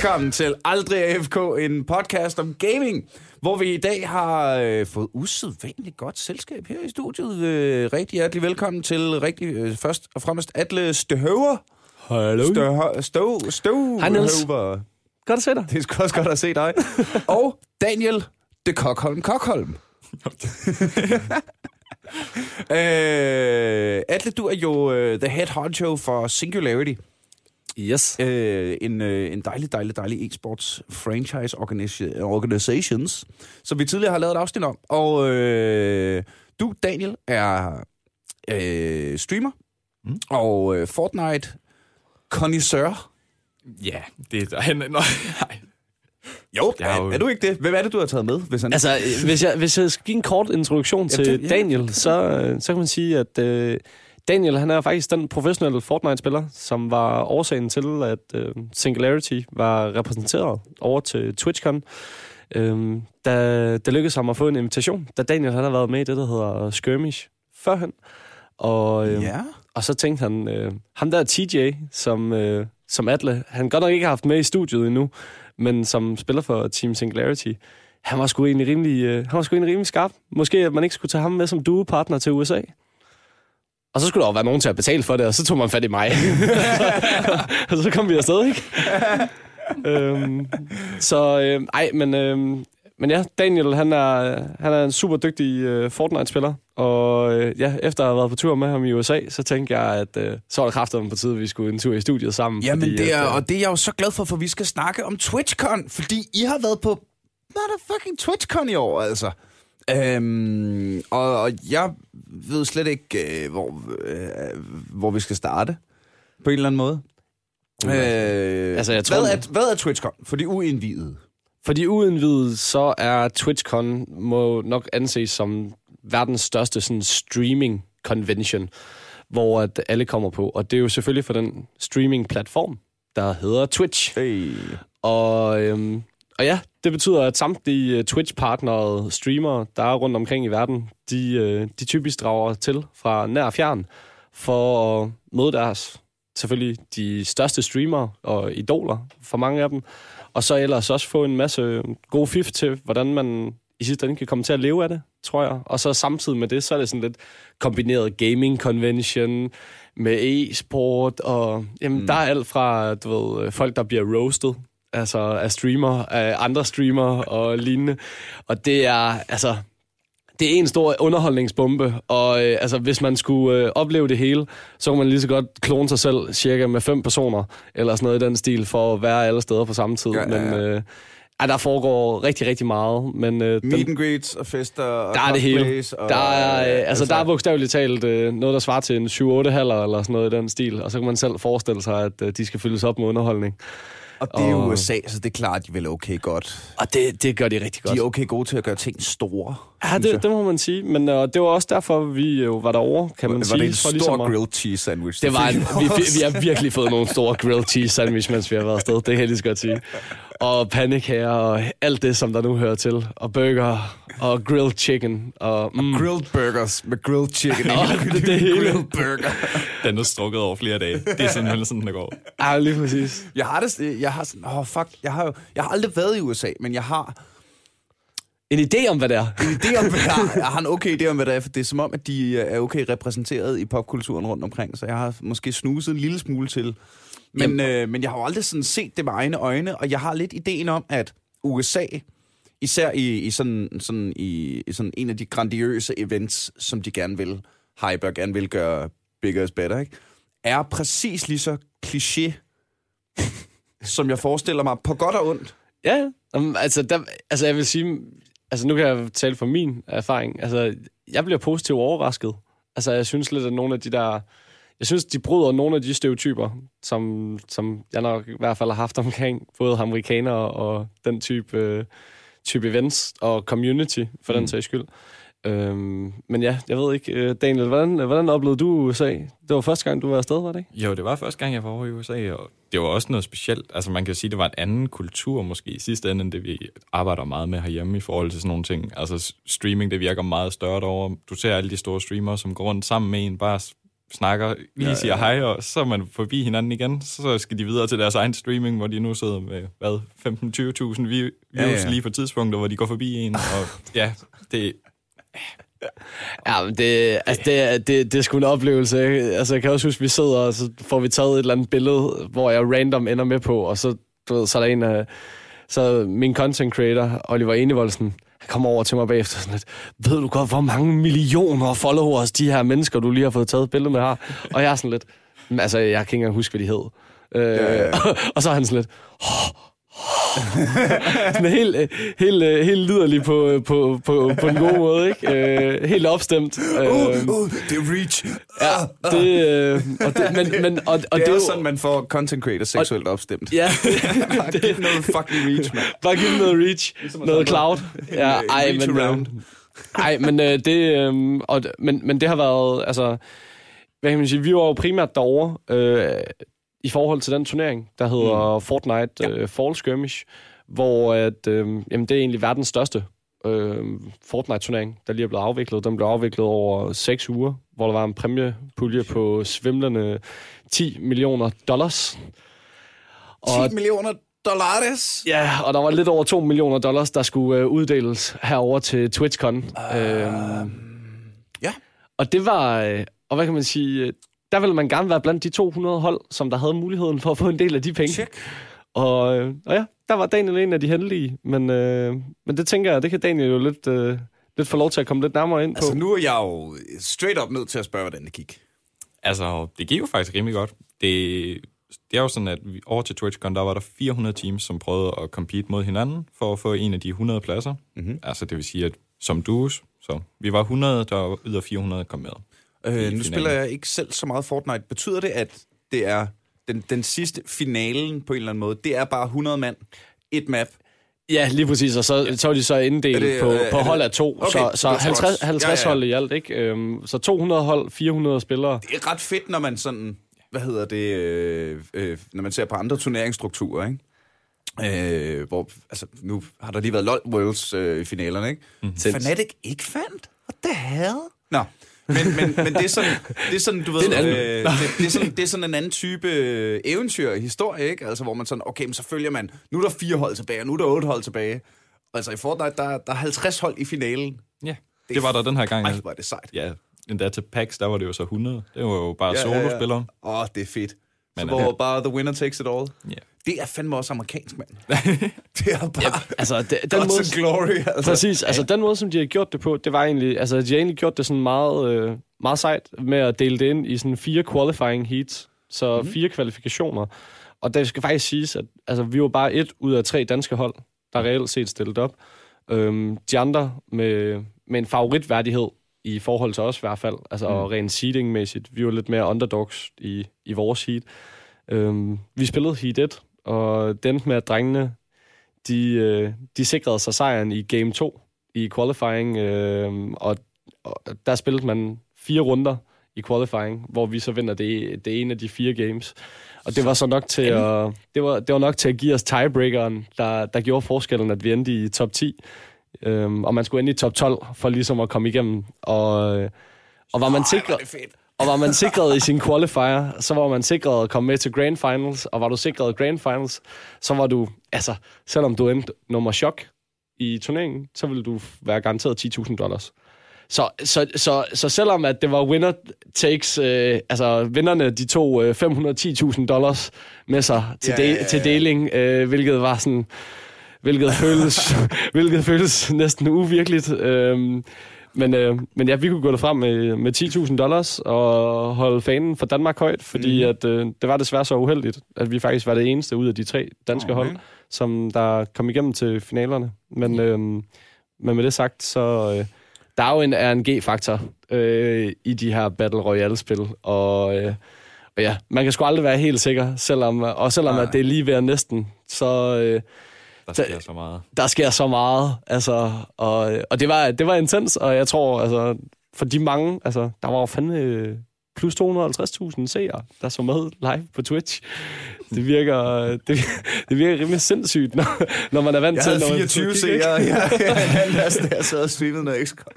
velkommen til Aldrig AFK, en podcast om gaming, hvor vi i dag har øh, fået usædvanligt godt selskab her i studiet. Øh, rigtig hjertelig velkommen til rigtig øh, først og fremmest Atle Støhøver. Hallo. Støhøver. Støv, Hej, Niels. Godt at se dig. Det er sgu også godt at se dig. og Daniel de Kokholm Kokholm. øh, Atle, du er jo øh, the head honcho for Singularity. Yes. øh, en, øh, en dejlig, dejlig, dejlig e-sports franchise organi- organizations, som vi tidligere har lavet et afsnit om. Og øh, du, Daniel, er øh, streamer mm. og øh, Fortnite connoisseur. Ja, det er... Nej, nej. Jo, er jo- er, du ikke det? Hvem er det, du har taget med? Hvis han Altså, øh, hvis jeg, hvis jeg skal give en kort introduktion til det- ja. Daniel, så, øh, så kan man sige, at øh, Daniel han er faktisk den professionelle Fortnite-spiller, som var årsagen til, at øh, Singularity var repræsenteret over til TwitchCon. Øhm, da det lykkedes ham at få en invitation, da Daniel han har været med i det, der hedder Skirmish førhen. Og, øh, Ja. Og så tænkte han, øh, ham der TJ, som, øh, som Atle, han godt nok ikke har haft med i studiet endnu, men som spiller for Team Singularity, han var sgu egentlig rimelig, øh, han var sgu egentlig rimelig skarp. Måske at man ikke skulle tage ham med som duo-partner til USA. Og så skulle der jo være nogen til at betale for det, og så tog man fat i mig. og så kom vi afsted, ikke? øhm, så øh, ej, men, øh, men ja, Daniel, han er, han er en super dygtig øh, Fortnite-spiller, og øh, ja, efter at have været på tur med ham i USA, så tænkte jeg, at øh, så var det kraftigt på tide, at vi skulle en tur i studiet sammen. Jamen, fordi, det er, at, øh, og det er jeg jo så glad for, for vi skal snakke om TwitchCon, fordi I har været på motherfucking TwitchCon i år, altså. Øhm, og, og jeg ved slet ikke, øh, hvor, øh, hvor vi skal starte, på en eller anden måde. Øh, Altså, jeg tror- hvad, er, hvad er TwitchCon for de uindvidede? For de uindvidede, så er TwitchCon må nok anses som verdens største sådan, streaming convention, hvor at alle kommer på. Og det er jo selvfølgelig for den streaming-platform, der hedder Twitch. Hey. Og, øhm, og ja, det betyder, at samtlige øh, Twitch-partnerede streamere, der er rundt omkring i verden, de, øh, de typisk drager til fra nær og fjern for at møde deres, selvfølgelig de største streamere og idoler for mange af dem. Og så ellers også få en masse gode fif til, hvordan man i sidste ende kan komme til at leve af det, tror jeg. Og så samtidig med det, så er det sådan lidt kombineret gaming convention med e-sport, og jamen, mm. der er alt fra, du ved, folk, der bliver roasted, altså af streamer, af andre streamer og lignende. Og det er, altså, det er en stor underholdningsbombe, og øh, altså, hvis man skulle øh, opleve det hele, så kunne man lige så godt klone sig selv cirka med fem personer, eller sådan noget i den stil, for at være alle steder på samme tid. Ja, ja, ja. Men øh, ja, der foregår rigtig, rigtig meget. Men, øh, Meet and greets og fester og der er det hele. Og, Der er, øh, altså, der er bogstaveligt talt øh, noget, der svarer til en 7-8 halver eller sådan noget i den stil. Og så kan man selv forestille sig, at øh, de skal fyldes op med underholdning. Og det er og- USA, så det klarer de vel okay godt. Og det, det gør de rigtig godt. De er okay gode til at gøre ting store. Ja, det, jeg. det må man sige. Men øh, det var også derfor, vi jo var derovre, kan man var sige. det en stor ligesom at- grilled cheese sandwich? Det var en, vi, vi, vi har virkelig fået nogle store grilled cheese sandwich, mens vi har været afsted. Det kan jeg lige så godt sige. Og pandekager og alt det, som der nu hører til. Og burger og grilled chicken. Og, mm, Grilled burgers med grilled chicken. I. det- det hele. Grilled burger. Den er strukket over flere dage. Det er simpelthen sådan, det går. ja, lige præcis. Jeg har det, jeg har sådan, åh oh, fuck, jeg har jo, jeg har aldrig været i USA, men jeg har En idé om, hvad det er. en idé om, hvad jeg, jeg har en okay idé om, hvad det er, for det er som om, at de er okay repræsenteret i popkulturen rundt omkring, så jeg har måske snuset en lille smule til. Men, øh, men jeg har jo aldrig sådan set det med egne øjne, og jeg har lidt ideen om, at USA, især i, i, sådan, sådan, i, i sådan en af de grandiøse events, som de gerne vil hype og gerne vil gøre bigger is better, ikke? er præcis lige så kliché, som jeg forestiller mig, på godt og ondt. Ja, altså, der, altså, jeg vil sige... Altså, nu kan jeg tale fra min erfaring. Altså, jeg bliver positivt overrasket. Altså, jeg synes lidt, at nogle af de der... Jeg synes, de bryder nogle af de stereotyper, som, som jeg nok i hvert fald har haft omkring både amerikanere og den type, øh, type events og community, for mm. den sags skyld. Øhm, men ja, jeg ved ikke, øh, Daniel, hvordan, hvordan oplevede du USA? Det var første gang, du var afsted, var det ikke? Jo, det var første gang, jeg var over i USA, og det var også noget specielt. Altså, man kan sige, det var en anden kultur måske i sidste ende, end det vi arbejder meget med herhjemme i forhold til sådan nogle ting. Altså, streaming, det virker meget større derovre. Du ser alle de store streamere, som går rundt sammen med en, bare snakker, lige ja, siger hej, og så er man forbi hinanden igen. Så skal de videre til deres egen streaming, hvor de nu sidder med, hvad, 15-20.000 views ja, ja. lige på tidspunkter, hvor de går forbi en. Og ja, det... Ja, men det, altså det, det, det er sgu en oplevelse. Altså, jeg kan også huske, vi sidder, og så får vi taget et eller andet billede, hvor jeg random ender med på, og så, du ved, så er der en af... Så min content creator, Oliver Enevoldsen, han kommer over til mig bagefter sådan lidt, ved du godt, hvor mange millioner followers de her mennesker, du lige har fået taget et billede med har? Og jeg er sådan lidt, altså, jeg kan ikke engang huske, hvad de hed. Øh, ja, ja. og så er han sådan lidt, oh, sådan helt, helt, helt liderlig på, på, på, på en god måde, ikke? Helt opstemt. Uh, uh, uh, det er reach. Ja, det, uh, og det, men, men, og, og det, er det er sådan, man får content creator seksuelt og, opstemt. Ja. bare giv noget fucking reach, man. Bare giv noget reach. Ligesom noget cloud. Ja, ej, men, uh, ej, men uh, det, um, og, men, men det har været, altså, hvad kan man sige, vi var jo primært derovre, uh, i forhold til den turnering, der hedder mm. Fortnite ja. uh, Fall Skirmish, hvor at, uh, jamen, det er egentlig verdens største uh, Fortnite-turnering, der lige er blevet afviklet. Den blev afviklet over 6 uger, hvor der var en præmiepulje på svimlende 10 millioner dollars. 10 og, millioner dollars? Ja, og der var lidt over 2 millioner dollars, der skulle uh, uddeles herover til TwitchCon. Uh, uh, ja. Og det var, og hvad kan man sige, der ville man gerne være blandt de 200 hold, som der havde muligheden for at få en del af de penge. Check. Og, øh, og ja, der var Daniel en af de heldige, men, øh, men det tænker jeg, det kan Daniel jo lidt, øh, lidt få lov til at komme lidt nærmere ind på. Altså nu er jeg jo straight up nødt til at spørge, hvordan det gik. Altså, det gik jo faktisk rimelig godt. Det, det er jo sådan, at vi, over til TwitchCon, der var der 400 teams, som prøvede at compete mod hinanden for at få en af de 100 pladser. Mm-hmm. Altså, det vil sige, at som duos, så vi var 100, der yder 400 kom med. Øh, nu spiller jeg ikke selv så meget Fortnite. Betyder det, at det er den, den sidste finalen på en eller anden måde? Det er bare 100 mand, et map, Ja, lige præcis, og så, så er de så inddelt det, på, på hold af to, okay, så, så 50, 50 ja, ja. hold i alt, ikke? Øhm, så 200 hold, 400 spillere. Det er ret fedt, når man sådan, hvad hedder det, øh, øh, når man ser på andre turneringsstrukturer, ikke? Øh, hvor, altså, nu har der lige været LoL Worlds øh, i finalerne, ikke? Mm. Fnatic ikke fandt? What the hell? Nå, men, men, men det, er sådan, det er sådan, du ved, det er, øh, det, det, er sådan, det er sådan en anden type øh, eventyr historie, ikke? Altså, hvor man sådan, okay, men så følger man, nu er der fire hold tilbage, og nu er der otte hold tilbage. Altså, i Fortnite, der, der er 50 hold i finalen. Ja, det, det var der den her gang. Ej, var det sejt. Ja, endda til PAX, der var det jo så 100. Det var jo bare ja, solospillere. Åh, ja, ja. oh, det er fedt. Men, så hvor bare the winner takes it all. Ja. Det er fandme også amerikansk, mand. det er bare... Ja, altså, det, den måde, glory. Altså. Præcis. Altså, den måde, som de har gjort det på, det var egentlig... Altså, de har egentlig gjort det sådan meget, øh, meget sejt med at dele det ind i sådan fire qualifying heats. Så mm-hmm. fire kvalifikationer. Og det skal faktisk siges, at altså, vi var bare et ud af tre danske hold, der reelt set stillet op. Øhm, de andre med, med en favoritværdighed i forhold til os i hvert fald, altså mm. rent seeding-mæssigt. Vi var lidt mere underdogs i, i vores heat. Øhm, vi spillede heat 1, og det endte med, at drengene, de, øh, de sikrede sig sejren i game 2 i qualifying, øh, og, og der spillede man fire runder i qualifying, hvor vi så vinder det, det ene af de fire games. Og det var så nok til at, det var, det var nok til at give os tiebreakeren, der, der gjorde forskellen, at vi endte i top 10. Øhm, og man skulle ende i top 12 for ligesom at komme igennem. Og, og var man sikret... Og var man sikret i sin qualifier, så var man sikret at komme med til Grand Finals, og var du sikret Grand Finals, så var du, altså, selvom du endte nummer chok i turneringen, så ville du være garanteret 10.000 dollars. Så, så, så, så selvom at det var winner takes, øh, altså vinderne, de tog øh, 510.000 dollars med sig til, ja, de, ja, ja. til deling, øh, hvilket var sådan, hvilket føles, hvilket føles næsten uvirkeligt. Øh, men, øh, men ja, vi kunne gå derfra med, med 10.000 dollars og holde fanen for Danmark højt, fordi mm. at, øh, det var desværre så uheldigt, at vi faktisk var det eneste ud af de tre danske okay. hold, som der kom igennem til finalerne. Men, øh, men med det sagt, så øh, der er jo en RNG-faktor øh, i de her Battle Royale-spil, og... Øh, og ja, man kan sgu aldrig være helt sikker, selvom, og selvom at det er lige ved næsten, så, øh, der sker så meget. Der sker så meget, altså, og, og det, var, det var intens, og jeg tror, altså, for de mange, altså, der var jo fandme plus 250.000 seere, der så med live på Twitch. Det virker, det, det virker rimelig sindssygt, når, når man er vant jeg til... Jeg havde 24 seere, ja, ja, ja, jeg sad og streamede noget XCOM.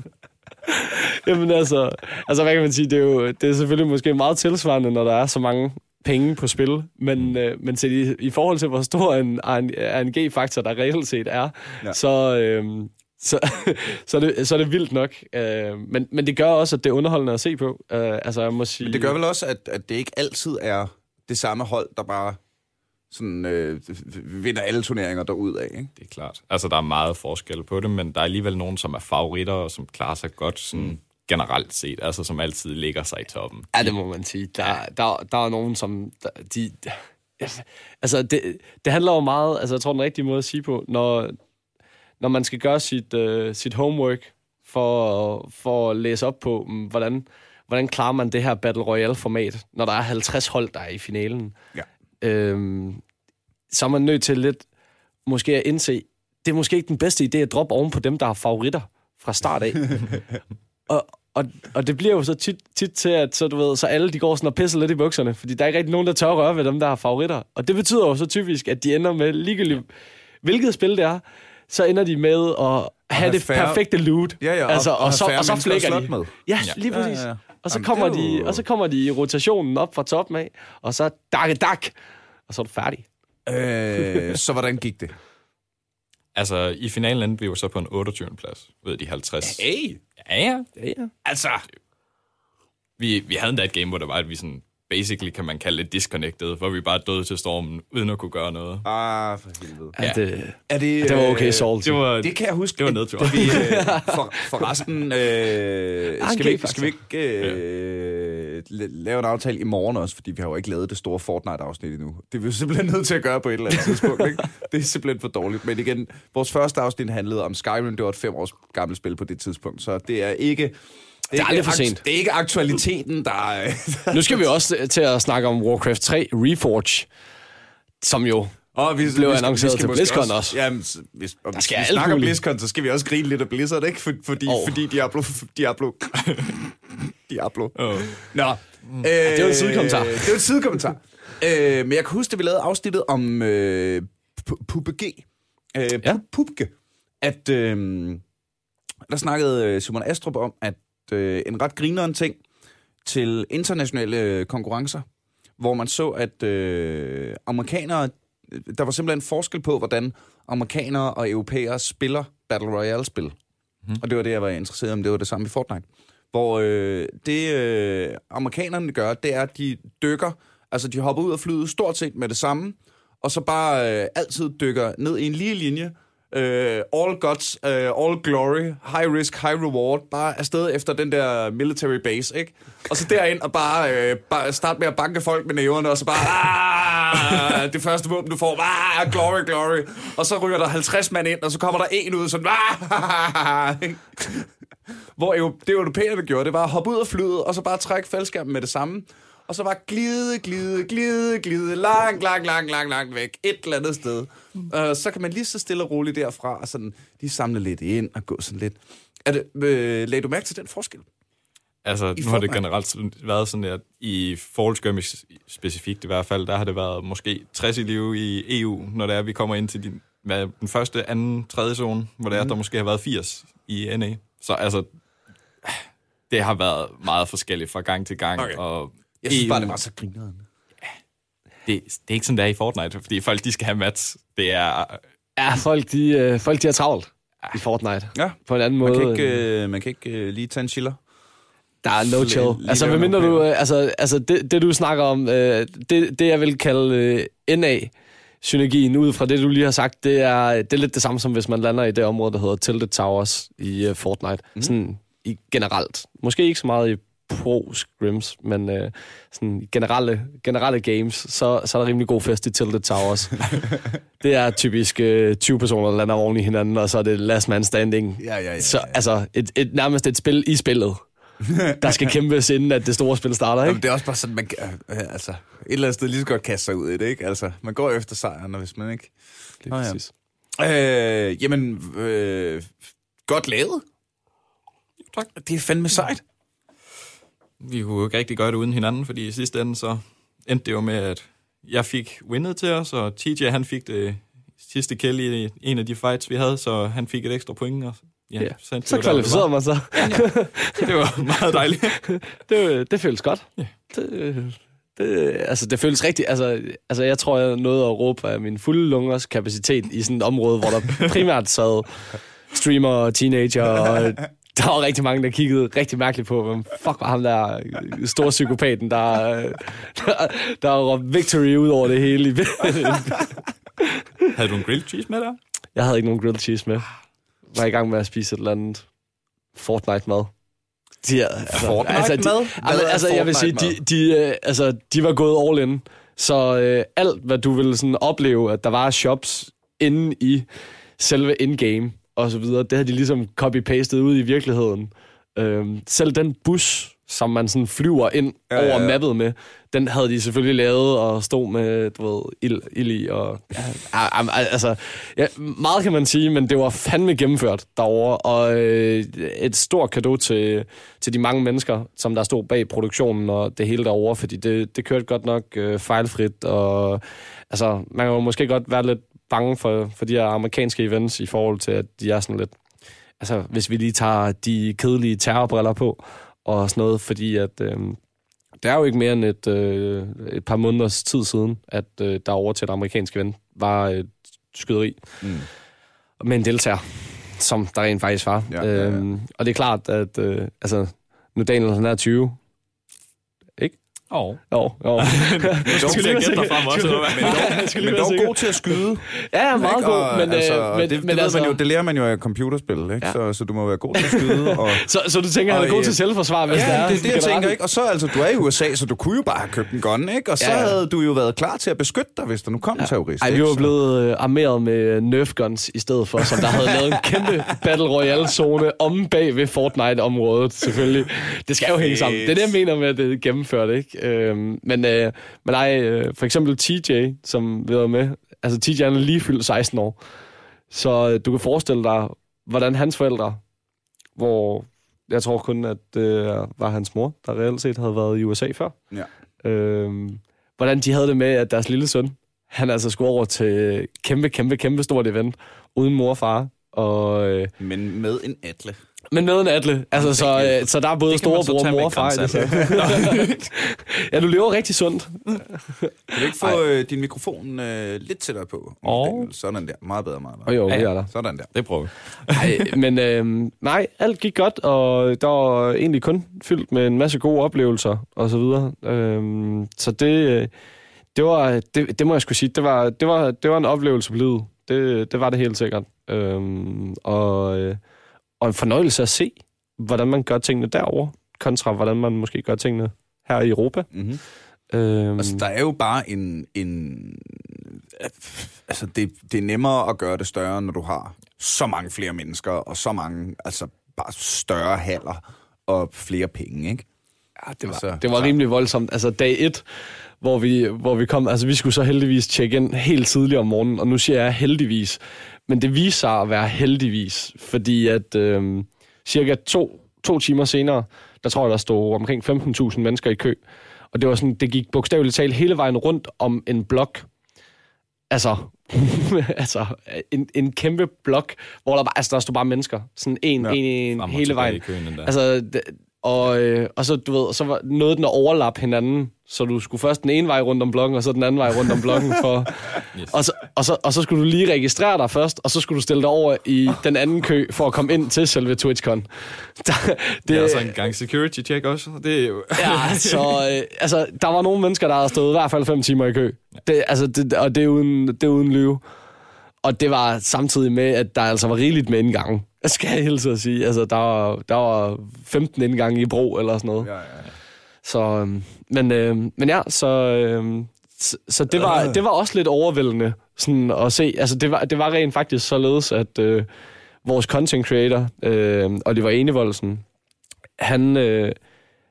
Jamen altså, altså, hvad kan man sige, det er jo det er selvfølgelig måske meget tilsvarende, når der er så mange penge på spil, men, øh, men set i, i forhold til, hvor stor en RNG-faktor der reelt set er, ja. så, øh, så, så, er det, så er det vildt nok. Øh, men, men det gør også, at det er underholdende at se på. Øh, altså, jeg må sige... Men det gør vel også, at, at det ikke altid er det samme hold, der bare sådan, øh, vinder alle turneringer derud af. Ikke? Det er klart. Altså, der er meget forskel på det, men der er alligevel nogen, som er favoritter, og som klarer sig godt sådan, mm. Generelt set, altså som altid ligger sig i toppen. Ja, det må man sige. Der, der, der er nogen, som... Der, de, altså, det, det handler jo meget... Altså, jeg tror, den rigtige måde at sige på, når, når man skal gøre sit, uh, sit homework for, for at læse op på, um, hvordan, hvordan klarer man det her Battle Royale-format, når der er 50 hold, der er i finalen. Ja. Øhm, så er man nødt til lidt måske at indse, det er måske ikke den bedste idé at droppe oven på dem, der har favoritter fra start af. og, og, og det bliver jo så tit, tit til, at så, du ved, så alle de går sådan og pisser lidt i bukserne, fordi der er ikke rigtig nogen, der tør røre ved dem, der har favoritter. Og det betyder jo så typisk, at de ender med ligegyldigt, hvilket spil det er, så ender de med at have det færre... perfekte loot. Ja, ja, og, altså, og, og, så, og så flækker de. Med. Ja, lige præcis. Ja, ja, ja. Og så, Jamen, kommer jo... de, og så kommer de i rotationen op fra toppen af, og så dak, dak, og så er du færdig. Øh, så hvordan gik det? Altså, i finalen endte vi jo så på en 28. plads af de 50. Hey! Ja, ja. ja, ja. Altså... Vi, vi havde endda et game, hvor der var, at vi sådan basically kan man kalde det disconnected, hvor vi bare døde til stormen, uden at kunne gøre noget. Ah, for helvede. Ja. Er det, er det, det var okay salt. Det, var, det kan jeg huske. Det var nedtur. Vi, øh, for, for resten, øh, skal, vi, skal vi ikke øh, lave en aftale i morgen også, fordi vi har jo ikke lavet det store Fortnite-afsnit endnu. Det er vi jo simpelthen nødt til at gøre på et eller andet tidspunkt. Ikke? Det er simpelthen for dårligt. Men igen, vores første afsnit handlede om Skyrim. Det var et fem års gammelt spil på det tidspunkt, så det er ikke det er, aldrig for sent. Det er ikke aktualiteten, der... nu skal vi også til at snakke om Warcraft 3 Reforge, som jo og vi, blev vi skal, annonceret vi til BlizzCon også. også. Jamen, hvis, og hvis vi snakker om BlizzCon, så skal vi også grine lidt af Blizzard, ikke? For, fordi, oh. fordi Diablo... Diablo... Diablo. Oh. Nå. Mm. Øh, ja, det var en sidekommentar. Det var en sidekommentar. øh, men jeg kan huske, at vi lavede afsnittet om øh, PUBG. Øh, ja. PUBG. At øh, der snakkede øh, Simon Astrup om, at øh, en ret grineren ting til internationale konkurrencer, hvor man så, at øh, amerikanere, der var simpelthen forskel på, hvordan amerikanere og europæere spiller Battle Royale-spil. Mm. Og det var det, jeg var interesseret om det var det samme i Fortnite. Hvor øh, det øh, amerikanerne gør, det er, at de dykker, altså de hopper ud af flyet stort set med det samme, og så bare øh, altid dykker ned i en lige linje, uh, all guts, uh, all glory, high risk, high reward, bare afsted efter den der military base, ikke? Og så derind og bare, uh, bare starte med at banke folk med næverne, og så bare, ah, det første våben, du får, ah, glory, glory. Og så ryger der 50 mand ind, og så kommer der en ud, sådan, ah, Hvor det europæerne gjorde, det var at hoppe ud af flyet, og så bare trække faldskærmen med det samme og så bare glide, glide, glide, glide, langt, langt, langt, langt, langt væk, et eller andet sted. Uh, så kan man lige så stille og roligt derfra, og sådan, de samle lidt ind og gå sådan lidt. Er det, øh, lagde du mærke til den forskel? Altså, I nu har det generelt været sådan, at i forhold skirmish specifikt i hvert fald, der har det været måske 60 i liv i EU, når det er, vi kommer ind til din, hvad, den første, anden, tredje zone, hvor det er, mm. der måske har været 80 i NA. Så altså, det har været meget forskelligt fra gang til gang, okay. og jeg synes bare, det var så grinerende. Ja. Det, det er ikke sådan, det er i Fortnite, fordi folk, de skal have mats. Det er... Ja, folk, de, øh, folk, de har travlt ja. i Fortnite. Ja. På en anden måde. Man kan ikke, øh, man kan ikke uh, lige tage en chiller. Der er no chill. Lige altså, mindre du, altså, altså det, det, du snakker om, øh, det, det jeg vil kalde øh, NA, synergien ud fra det, du lige har sagt, det er, det er lidt det samme, som hvis man lander i det område, der hedder Tilted Towers i uh, Fortnite. Mm. Sådan i generelt. Måske ikke så meget i pro-scrims, men øh, sådan generelle, generelle games, så, så er der rimelig god fest i Tilted Towers. det er typisk øh, 20 personer, der lander oven i hinanden, og så er det last man standing. Ja, ja, ja, ja. Så altså, et, et, nærmest et spil i spillet. der skal kæmpes, inden at det store spil starter, ikke? Jamen, det er også bare sådan, man øh, altså, et eller andet sted lige så godt kaste sig ud i det, ikke? Altså, man går efter sejren, hvis man ikke... Det er oh, præcis. Ja. Øh, jamen, øh, godt lavet. Tak. Det er fandme sejt vi kunne jo ikke rigtig gøre det uden hinanden, fordi i sidste ende så endte det jo med, at jeg fik winnet til os, og TJ han fik det sidste kill i en af de fights, vi havde, så han fik et ekstra point, og ja, Ja. Så det var der, kvalificerede man sig. Det var meget dejligt. det, det føles godt. Ja. Det, det, altså, det føles rigtigt. Altså, altså, jeg tror, jeg nåede at råbe af min fulde lungers kapacitet i sådan et område, hvor der primært sad streamer og teenager, og der var rigtig mange, der kiggede rigtig mærkeligt på, hvem fuck var ham der store psykopaten, der, der, der råbte victory ud over det hele. Havde du en grilled cheese med der? Jeg havde ikke nogen grilled cheese med. Var i gang med at spise et eller andet Fortnite-mad. De, er- altså, Fortnite-mad? de, Hvad altså, altså, jeg vil sige, de, de, øh, altså, de var gået all in. Så øh, alt, hvad du ville sådan opleve, at der var shops inde i selve in-game og så videre, det havde de ligesom copy-pastet ud i virkeligheden. Øhm, selv den bus, som man sådan flyver ind Ja, ja, ja, over ja. mappet med, den havde de selvfølgelig lavet og stod med, du ved, ild, ild i. Og, ja, altså, ja, meget kan man sige, men det var fandme gennemført derovre. Og øh, et stort kado til, til de mange mennesker, som der stod bag produktionen og det hele derovre, fordi det, det kørte godt nok øh, fejlfrit. Og, altså, man kan jo måske godt være lidt bange for, for de her amerikanske events i forhold til, at de er sådan lidt... Altså, hvis vi lige tager de kedelige terrorbriller på og sådan noget, fordi at... Øh, det er jo ikke mere end et, øh, et par måneders tid siden, at øh, der over til et amerikansk event var et skyderi Mm. med en deltager, som der rent faktisk var. Ja, ja, ja. Øhm, og det er klart, at øh, altså, nu Daniel han er 20. Oh. Jo, jo. Du skal lige dig frem også, eller hvad? Men dog, men dog god til at skyde. Ja, ja, meget ikke? god. Og, Men, altså, øh, men, det, det, men altså, man jo, det lærer man jo af computerspil, ikke? Ja. Så, så du må være god til at skyde. Og, så, så du tænker, at han er Og, god øh, til selvforsvar, hvis det ja, er? det er det, jeg tænker, ikke? Og så altså, du er i USA, så du kunne jo bare have købt en gun, ikke? Og så Ja, ja. havde du jo været klar til at beskytte dig, hvis der nu kom en terrorist. Ej, vi var blevet øh, armeret med Nerf guns i stedet for, som der havde lavet en kæmpe Battle Royale-zone om bag ved Fortnite-området, selvfølgelig. Det skal jo hænge sammen. Det er det, jeg mener med, at det er gennemført, ikke? Øhm, men, øh, men ej, øh, for eksempel TJ, som vi var med, altså TJ han er lige fyldt 16 år, så øh, du kan forestille dig, hvordan hans forældre, hvor jeg tror kun, at det øh, var hans mor, der reelt set havde været i USA før, Ja. øhm, hvordan de havde det med, at deres lille søn, han altså skulle over til kæmpe, kæmpe, kæmpe stort event, uden mor og far. Og, øh, Men med en atle. Men med en atle. Altså, så, øh, så der er både så storebror, med mor og far. det. grænsat. ja, du lever rigtig sundt. Kan du ikke få øh, din mikrofon øh, lidt tættere på? Åh. Sådan der. Meget bedre, meget bedre. Og jo, Ja, det ja. er der. Sådan der. Det prøver vi. Ej, men øh, nej, alt gik godt, og der var egentlig kun fyldt med en masse gode oplevelser og så videre. Øh, så det, øh, det var, det, det må jeg skulle sige, det var, det var, det var en oplevelse på livet. Det, det var det helt sikkert. Øh, og, øh, og en fornøjelse at se, hvordan man gør tingene derovre, kontra hvordan man måske gør tingene her i Europa. Mm-hmm. Øh, Altså, der er jo bare en... en altså, det, det er nemmere at gøre det større, når du har så mange flere mennesker, og så mange, altså, bare større haller og flere penge, ikke? Ja, det var, Altså, det var rimelig voldsomt. Altså dag et, hvor vi, hvor vi kom, altså vi skulle så heldigvis tjekke ind helt tidligt om morgenen, og nu siger jeg heldigvis, men det viser sig at være heldigvis, fordi at øhm, cirka to, to timer senere, der tror jeg, der stod omkring 15.000 mennesker i kø, og det var sådan, det gik bogstaveligt talt hele vejen rundt om en blok, altså, altså en, en kæmpe blok, hvor der, bare, altså, der stod bare mennesker, sådan en, Ja. en, en hele vejen. køen. Altså, det, og, øh, og så, du ved, så var noget den at overlappe hinanden, så du skulle først den ene vej rundt om blokken, og så den anden vej rundt om blokken. For, Yes. og, så, og, så, og så skulle du lige registrere dig først, og så skulle du stille dig over i den anden kø, for at komme ind til selve TwitchCon. Der, det, Det er altså en gang security check også. Det er jo... Ja, så øh, altså, der var nogle mennesker, der havde stået i hvert fald fem timer i kø. Det, altså, det, og det er, uden, det er uden lyve. Og det var samtidig med, at der altså var rigeligt med indgange. Jeg skal jeg hilse at sige. Altså, der var, der var 15 indgange i bro eller sådan noget. Ja, ja. Så, øhm, men, øh, men ja, så, øh, så, så det, var, det var også lidt overvældende sådan at se. Altså, det var, det var rent faktisk således, at øh, vores content creator, øh, Oliver Enevoldsen, han, øh,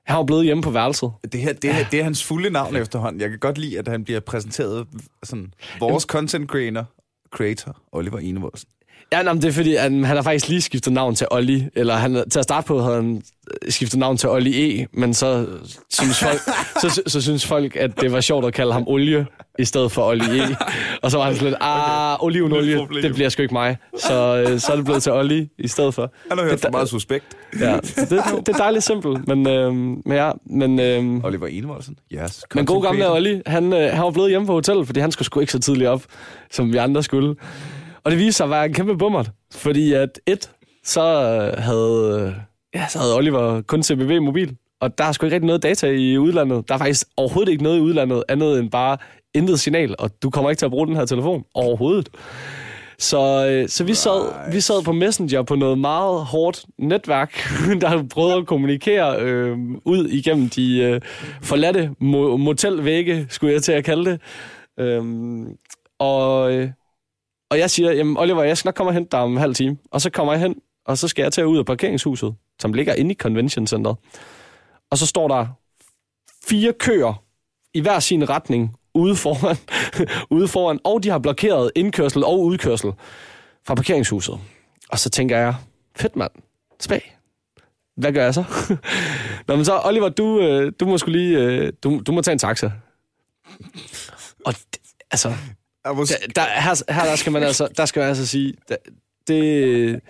han var blevet hjemme på værelset. Det, her, det, her, det er hans fulde navn efterhånden. Jeg kan godt lide, at han bliver præsenteret sådan, vores content creator, creator Oliver Enevoldsen. Ja, nej, det er fordi, han, han har faktisk lige skiftet navn til Olli. Eller han, til at starte på havde han skiftet navn til Olli E. Men så synes, folk, så, så, så synes folk, at det var sjovt at kalde ham Olie i stedet for Olli E. Og så var han sådan lidt, ah, olivenolie, det bliver sgu ikke mig. Så, øh, så er det blevet til Olli i stedet for. Han har hørt for meget suspekt. Ja, det, det er dejligt simpelt. Men, øh, men ja, men... Øh, Oliver Enevoldsen. Yes. men god gamle Olli, han, øh, han var blevet hjemme på hotellet, fordi han skulle sgu ikke så tidligt op, som vi andre skulle. Og det viste sig at være en kæmpe bummer, fordi at et, så havde, ja, så havde Oliver kun CBV mobil, og der er sgu ikke rigtig noget data i udlandet. Der er faktisk overhovedet ikke noget i udlandet, andet end bare intet signal, og du kommer ikke til at bruge den her telefon overhovedet. Så, øh, så vi, sad, vi sad på Messenger på noget meget hårdt netværk, der prøvede at kommunikere øh, ud igennem de øh, forladte mo- motelvægge, skulle jeg til at kalde det. Øhm, og, øh, og jeg siger, jamen Oliver, jeg skal nok komme og hente dig om en halv time. Og så kommer jeg hen, og så skal jeg til ud af parkeringshuset, som ligger inde i Convention Center. Og så står der fire køer i hver sin retning ude foran, ude foran, og de har blokeret indkørsel og udkørsel fra parkeringshuset. Og så tænker jeg, fedt mand, spag. Hvad gør jeg så? Nå, men så, Oliver, du, øh, du må skulle lige, øh, du, du må tage en taxa. Og det, altså, må... der, der, her, her der skal man altså, der skal man altså sige, der, det,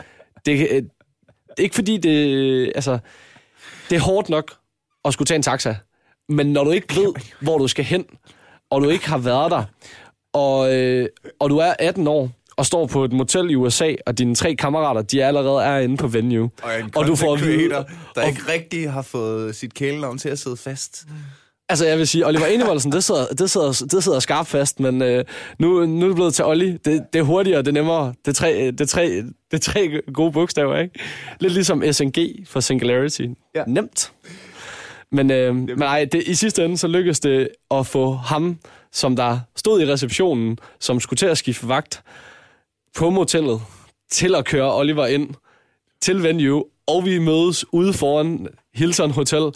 det, ikke fordi det, altså, det er hårdt nok at skulle tage en taxa, men når du ikke ved, hvor du skal hen, og du ikke har været der, og, øh, og du er 18 år, og står på et motel i USA, og dine tre kammerater, de allerede er inde på venue. Og, en og du får at vide, der og- ikke rigtig har fået sit kælenavn til at sidde fast. Altså, jeg vil sige, Oliver Enevoldsen, det sidder, det sidder, det sidder skarpt fast, men øh, nu, nu er det blevet til Olli. Det, det er hurtigere, det er nemmere. Det er tre, det er tre, det er tre gode bogstaver, ikke? Lidt ligesom SNG for Singularity. Ja. Nemt. Men, øh, men nej, det, i sidste ende, så lykkedes det at få ham, som der stod i receptionen, som skulle til at skifte vagt på motellet, til at køre Oliver ind til venue, og vi mødes ude foran Hilton Hotel,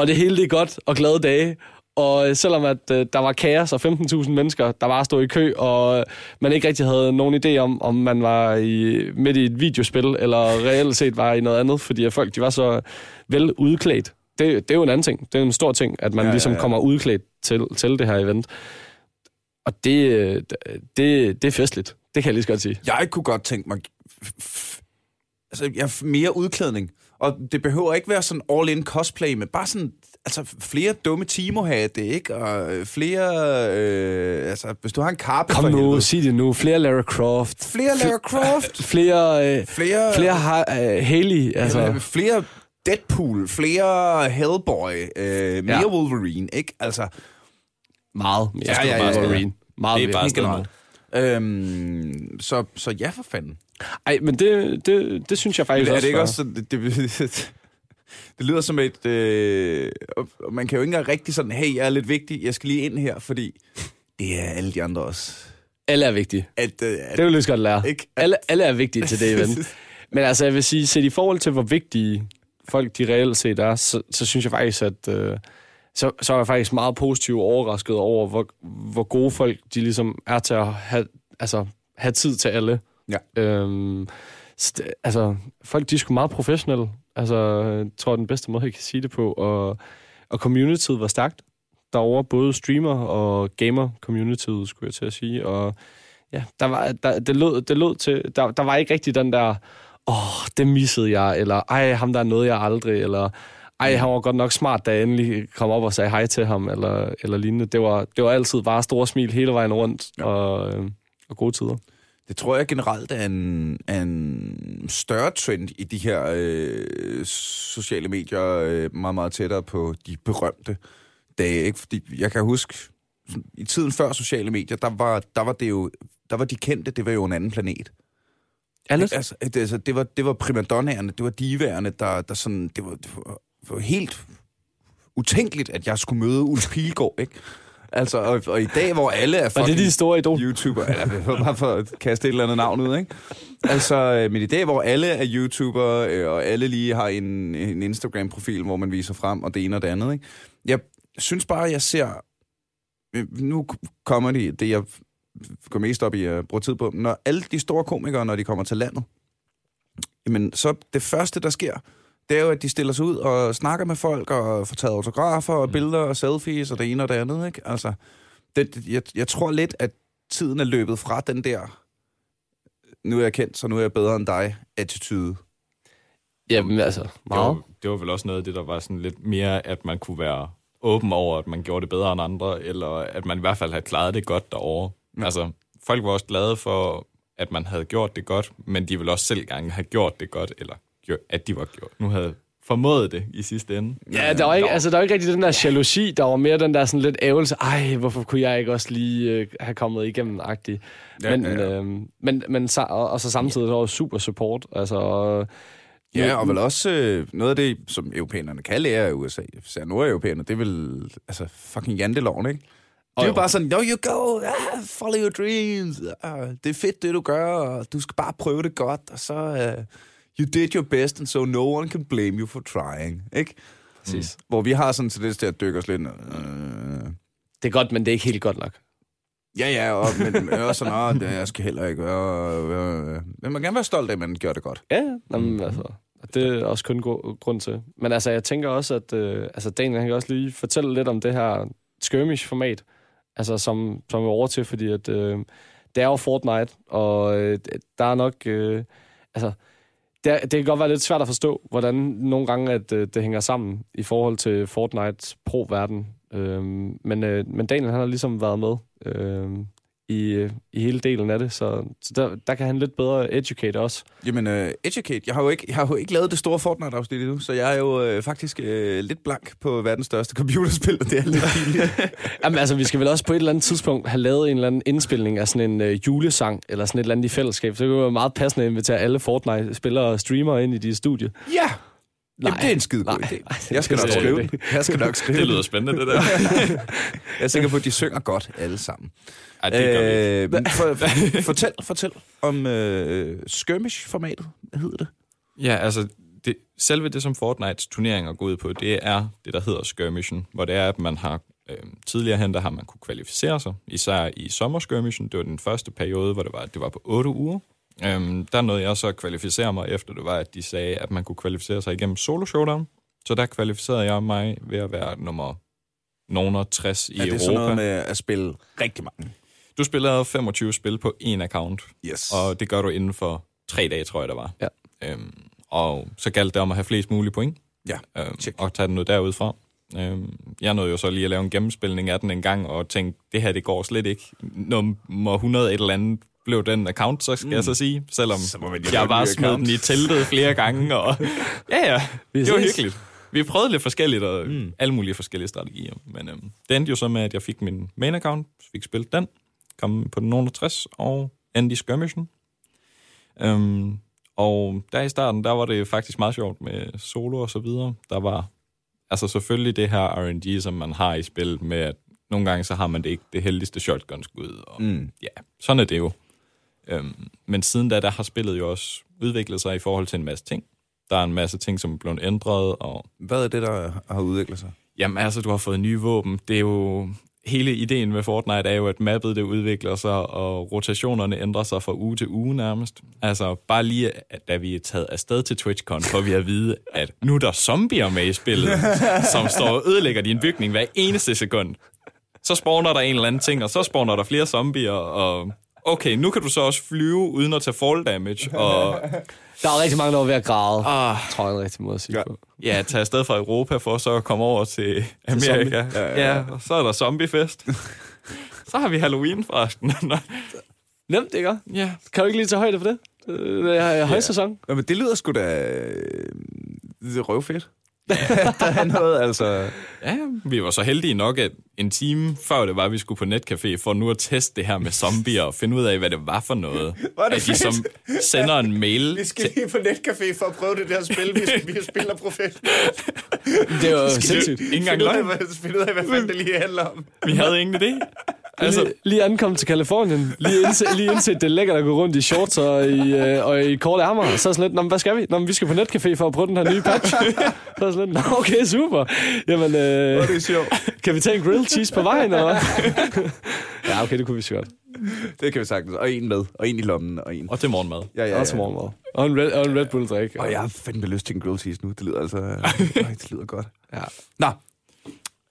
og det hele det er godt og glade dage. Og selvom at øh, der var kaos og 15.000 mennesker, der bare stod i kø, og man ikke rigtig havde nogen idé om, om man var i, midt i et videospil, eller reelt set var i noget andet, fordi at folk de var så vel udklædt. Det, det er jo en anden ting. Det er en stor ting, at man Ja, ja, ja, ligesom ja. kommer udklædt til, til det her event. Og det, øh, det, det er festligt. Det kan jeg lige så godt sige. Jeg kunne godt tænke mig... Altså, jeg mere udklædning. Og det behøver ikke være sådan all-in cosplay, men bare sådan... Altså, flere dumme Timo-hatte, ikke? Og øh, flere... Øh, altså, hvis du har en karpe Kom for nu, helvede. sig det nu. Flere Lara Croft. Flere Lara Croft. Flere, øh, Flere... flere ha- øh, Haley. Altså. Altså, flere Deadpool, flere Hellboy, øh, mere Ja. Wolverine, ikke? Altså, Meget mere. Ja, ja, ja, ja. Wolverine. Meget Det er mere. bare generelt. Øhm, så, så ja, for fanden. Ej, men det, det, det synes jeg faktisk er også det ikke var- også det, det, det lyder som et... Øh, man kan jo ikke engang rigtig sådan, hey, jeg er lidt vigtig, jeg skal lige ind her, fordi det er alle de andre også. Alle er vigtige. At, øh, at, Det vil jeg godt lære. Ikke? Alle, alle er vigtige til det event. Men altså, jeg vil sige, set i forhold til, hvor vigtige folk de reelt set er, så, så synes jeg faktisk, at... Øh, så, så er jeg faktisk meget positivt overrasket over, hvor, hvor gode folk de ligesom er til at have, altså, have tid til alle. Ja. Øhm, det- altså, folk de er sgu meget professionelle. Altså, jeg tror, den bedste måde, jeg kan sige det på. Og, og communityet var stærkt derovre, både streamer og gamer-communityet, skulle jeg til at sige. Og ja, der var, der, det, lød, det lød til, der, der var ikke rigtig den der, åh, oh, det missede jeg, eller ej, ham der nåede jeg aldrig, eller ej, han var godt nok smart, da jeg endelig kom op og sagde hej til ham, eller, eller lignende. Det var, det var altid bare store smil hele vejen rundt, ja. og, øh, og gode tider. Det tror jeg generelt er en, er en større trend i de her øh, sociale medier, øh, meget, meget tættere på de berømte dage. Ikke? Fordi jeg kan huske, i tiden før sociale medier, der var, der var det jo, der var de kendte, det var jo en anden planet. Alle? Ikke? Altså, det, altså, det, var, det var primadonnaerne, det var divaerne, der, der sådan, det var, det var, det var helt utænkeligt, at jeg skulle møde Ulf Pilgaard, ikke? Altså, og, og i dag, hvor alle er fucking... det de store idol? YouTuber, eller bare for at kaste et eller andet navn ud, ikke? Altså, øh, men i dag, hvor alle er YouTuber, øh, og alle lige har en, en Instagram-profil, hvor man viser frem, og det ene og det andet, ikke? Jeg synes bare, jeg ser... øh, Nu kommer det, det jeg går mest op i at bruge tid på, når alle de store komikere, når de kommer til landet, jamen så det første, der sker, det er jo, at de stiller sig ud og snakker med folk, og får taget autografer og billeder og selfies og det ene og det andet, ikke? Altså, det, jeg, jeg tror lidt, at tiden er løbet fra den der, nu er jeg kendt, så nu er jeg bedre end dig, attitude. Jamen, altså, Det meget. var, det var vel også noget af det, der var sådan lidt mere, at man kunne være åben over, at man gjorde det bedre end andre, eller at man i hvert fald havde klaret det godt derovre. Ja. Altså, folk var også glade for, at man havde gjort det godt, men de ville også selv gerne have gjort det godt, eller gjort, at de var gjort. Nu havde formået det i sidste ende. Ja, der var, ikke, altså, der var ikke rigtig den der jalousi, der var mere den der sådan lidt ævelse, ej, hvorfor kunne jeg ikke også lige øh, have kommet igennem agtig. Men, ja, ja. øh, men, men så, og, og så samtidig der var super support, altså, og, Ja, og vel også øh, noget af det, som europæerne kan lære af USA, især nordeuropæerne, det er vel altså, fucking janteloven, ikke? Det er jo bare sådan, no, you go, ah, follow your dreams. Ah, det er fedt, det du gør, og du skal bare prøve det godt, og så, uh, you did your best, and so no one can blame you for trying, ikke? Præcis. Hvor vi har sådan til til at dykke os lidt, uh, det er godt, men det er ikke helt godt nok. ja, ja, og, men, også sådan, ah, det jeg skal heller ikke være, men man kan være stolt af, at man gør det godt. Ja, ja. Jamen, altså, det er også kun gru- grund til. Men altså, jeg tænker også, at øh, altså, Daniel han kan også lige fortælle lidt om det her skirmish-format, altså, som, som er over til, fordi at, øh, det er jo Fortnite, og øh, der er nok... Øh, altså, det, er, det kan godt være lidt svært at forstå, hvordan nogle gange at, øh, det hænger sammen i forhold til Fortnite pro-verden. Øh, men, øh, men Daniel han har ligesom været med øh, i, i hele delen af det, så, så der, der kan han lidt bedre educate os. Jamen, uh, Educate, jeg har, jo ikke, jeg har jo ikke lavet det store Fortnite-afsnit endnu, så jeg er jo uh, faktisk uh, lidt blank på verdens største computerspil, og det er lidt pinligt. Jamen altså, vi skal vel også på et eller andet tidspunkt have lavet en eller anden indspilning af sådan en øh, julesang, eller sådan et eller andet i fællesskab. Så det kunne være meget passende at invitere alle Fortnite-spillere og streamere ind i de studie. ja! Jamen, det er en skide god Nej. idé. Jeg skal nok skrive det. Jeg skal nok skrive Det lyder spændende, det der. Jeg er sikker på, at de synger godt alle sammen. Ej, det. Øh, men for, for, fortæl, fortæl om øh, skirmish-formatet. Hvad hedder det? Ja, altså, det, selve det, som Fortnites turneringer går ud på, det er det, der hedder skirmishen, hvor det er, at man har øh, tidligere hen, der har man kunne kvalificere sig, især i sommerskirmishen. Det var den første periode, hvor det var, det var på 8 uger. Øhm, der nåede jeg så at kvalificere mig efter, det var, at de sagde, at man kunne kvalificere sig igennem solo showdown. Så der kvalificerede jeg mig ved at være nummer nogen 60 i er det Europa. sådan noget med at spille rigtig mange? Du spiller 25 spil på en account, Yes. og det gør du inden for tre dage, tror jeg, der var. Ja. Øhm, og så galt det om at have flest mulige point, ja, øhm, Check. og tage den ud derudfra. Øhm, jeg nåede jo så lige at lave en gennemspilning af den en gang, og tænkte, det her, det går slet ikke. Nummer 100 et eller andet blev den account, så skal mm. jeg så sige, selvom Så må man jeg bare smed account. den i teltet flere gange, og ja, ja, det var hyggeligt. Vi prøvede lidt forskelligt, og mm. alle mulige forskellige strategier, men øhm, det endte jo så med, at jeg fik min main account, fik spillet den, kom på den 60 og endte i skirmishen. Øhm, og der i starten, der var det faktisk meget sjovt med solo og så videre. Der var altså selvfølgelig det her RNG, som man har i spil med, at nogle gange så har man det ikke det heldigste shotgun-skud. Og, Mm. Ja, sådan er det jo. Øhm, men siden da, der har spillet jo også udviklet sig i forhold til en masse ting. Der er en masse ting, som er blevet ændret, og Hvad er det, der har udviklet sig? Jamen altså, du har fået nye våben. Det er jo... Hele ideen med Fortnite er jo, at mappet det udvikler sig, og rotationerne ændrer sig fra uge til uge nærmest. Altså, bare lige, at da vi er taget afsted til TwitchCon, får vi at vide, at nu er der zombier med i spillet, som står og ødelægger din bygning hver eneste sekund. Så spawner der en eller anden ting, og så spawner der flere zombier, og okay, nu kan du så også flyve uden at tage fall damage, og Der er rigtig mange, der er ved at græde, ah, tror jeg er en rigtig måde at sige Ja. ja. på. ja, tage afsted fra Europa for så at komme over til Amerika. zombie. Ja, Ja, ja, ja, ja. ja. ja, og så er der zombiefest. så har vi Halloween forresten. Nemt, ikke? ja. Kan du ikke lige tage højde for det? Det er højsæson. Nå, men det lyder sgu da øh, det er røvfedt. der er noget, altså... ja, vi var så heldige nok, at en time før det var, at vi skulle på netcafé, for nu at teste det her med zombier og finde ud af, hvad det var for noget. Er det at de fedt. som sender en mail Vi skal lige på netcafé for at prøve det der spil, vi, vi spiller professionelt. Det er jo sindssygt. Ikke engang Finde ud af, løgn. hvad, finde ud af, hvad fanden det lige handler om. Vi havde ingen idé. Altså- lige, lige ankommet til Kalifornien. Lige indset, lige indset det er lækkert at gå rundt i shorts og i, øh, og i korte ærmer. Så er sådan lidt, Nå, hvad skal vi? Nå, vi skal på netcafé for at prøve den her nye patch. Så er sådan lidt, Nå, okay, super. Jamen, øh, det er sjovt. kan vi tage en grilled cheese på vejen, eller ja, okay, det kunne vi så godt. Det kan vi sagtens. Og en med, og en i lommen, og en. Og til morgenmad. Ja, Ja, Også morgenmad. Og en Red, og en Red Bull drik. Og jeg har fandme lyst til en grilled cheese nu. Det lyder altså... øj, det lyder godt. Ja. Nå.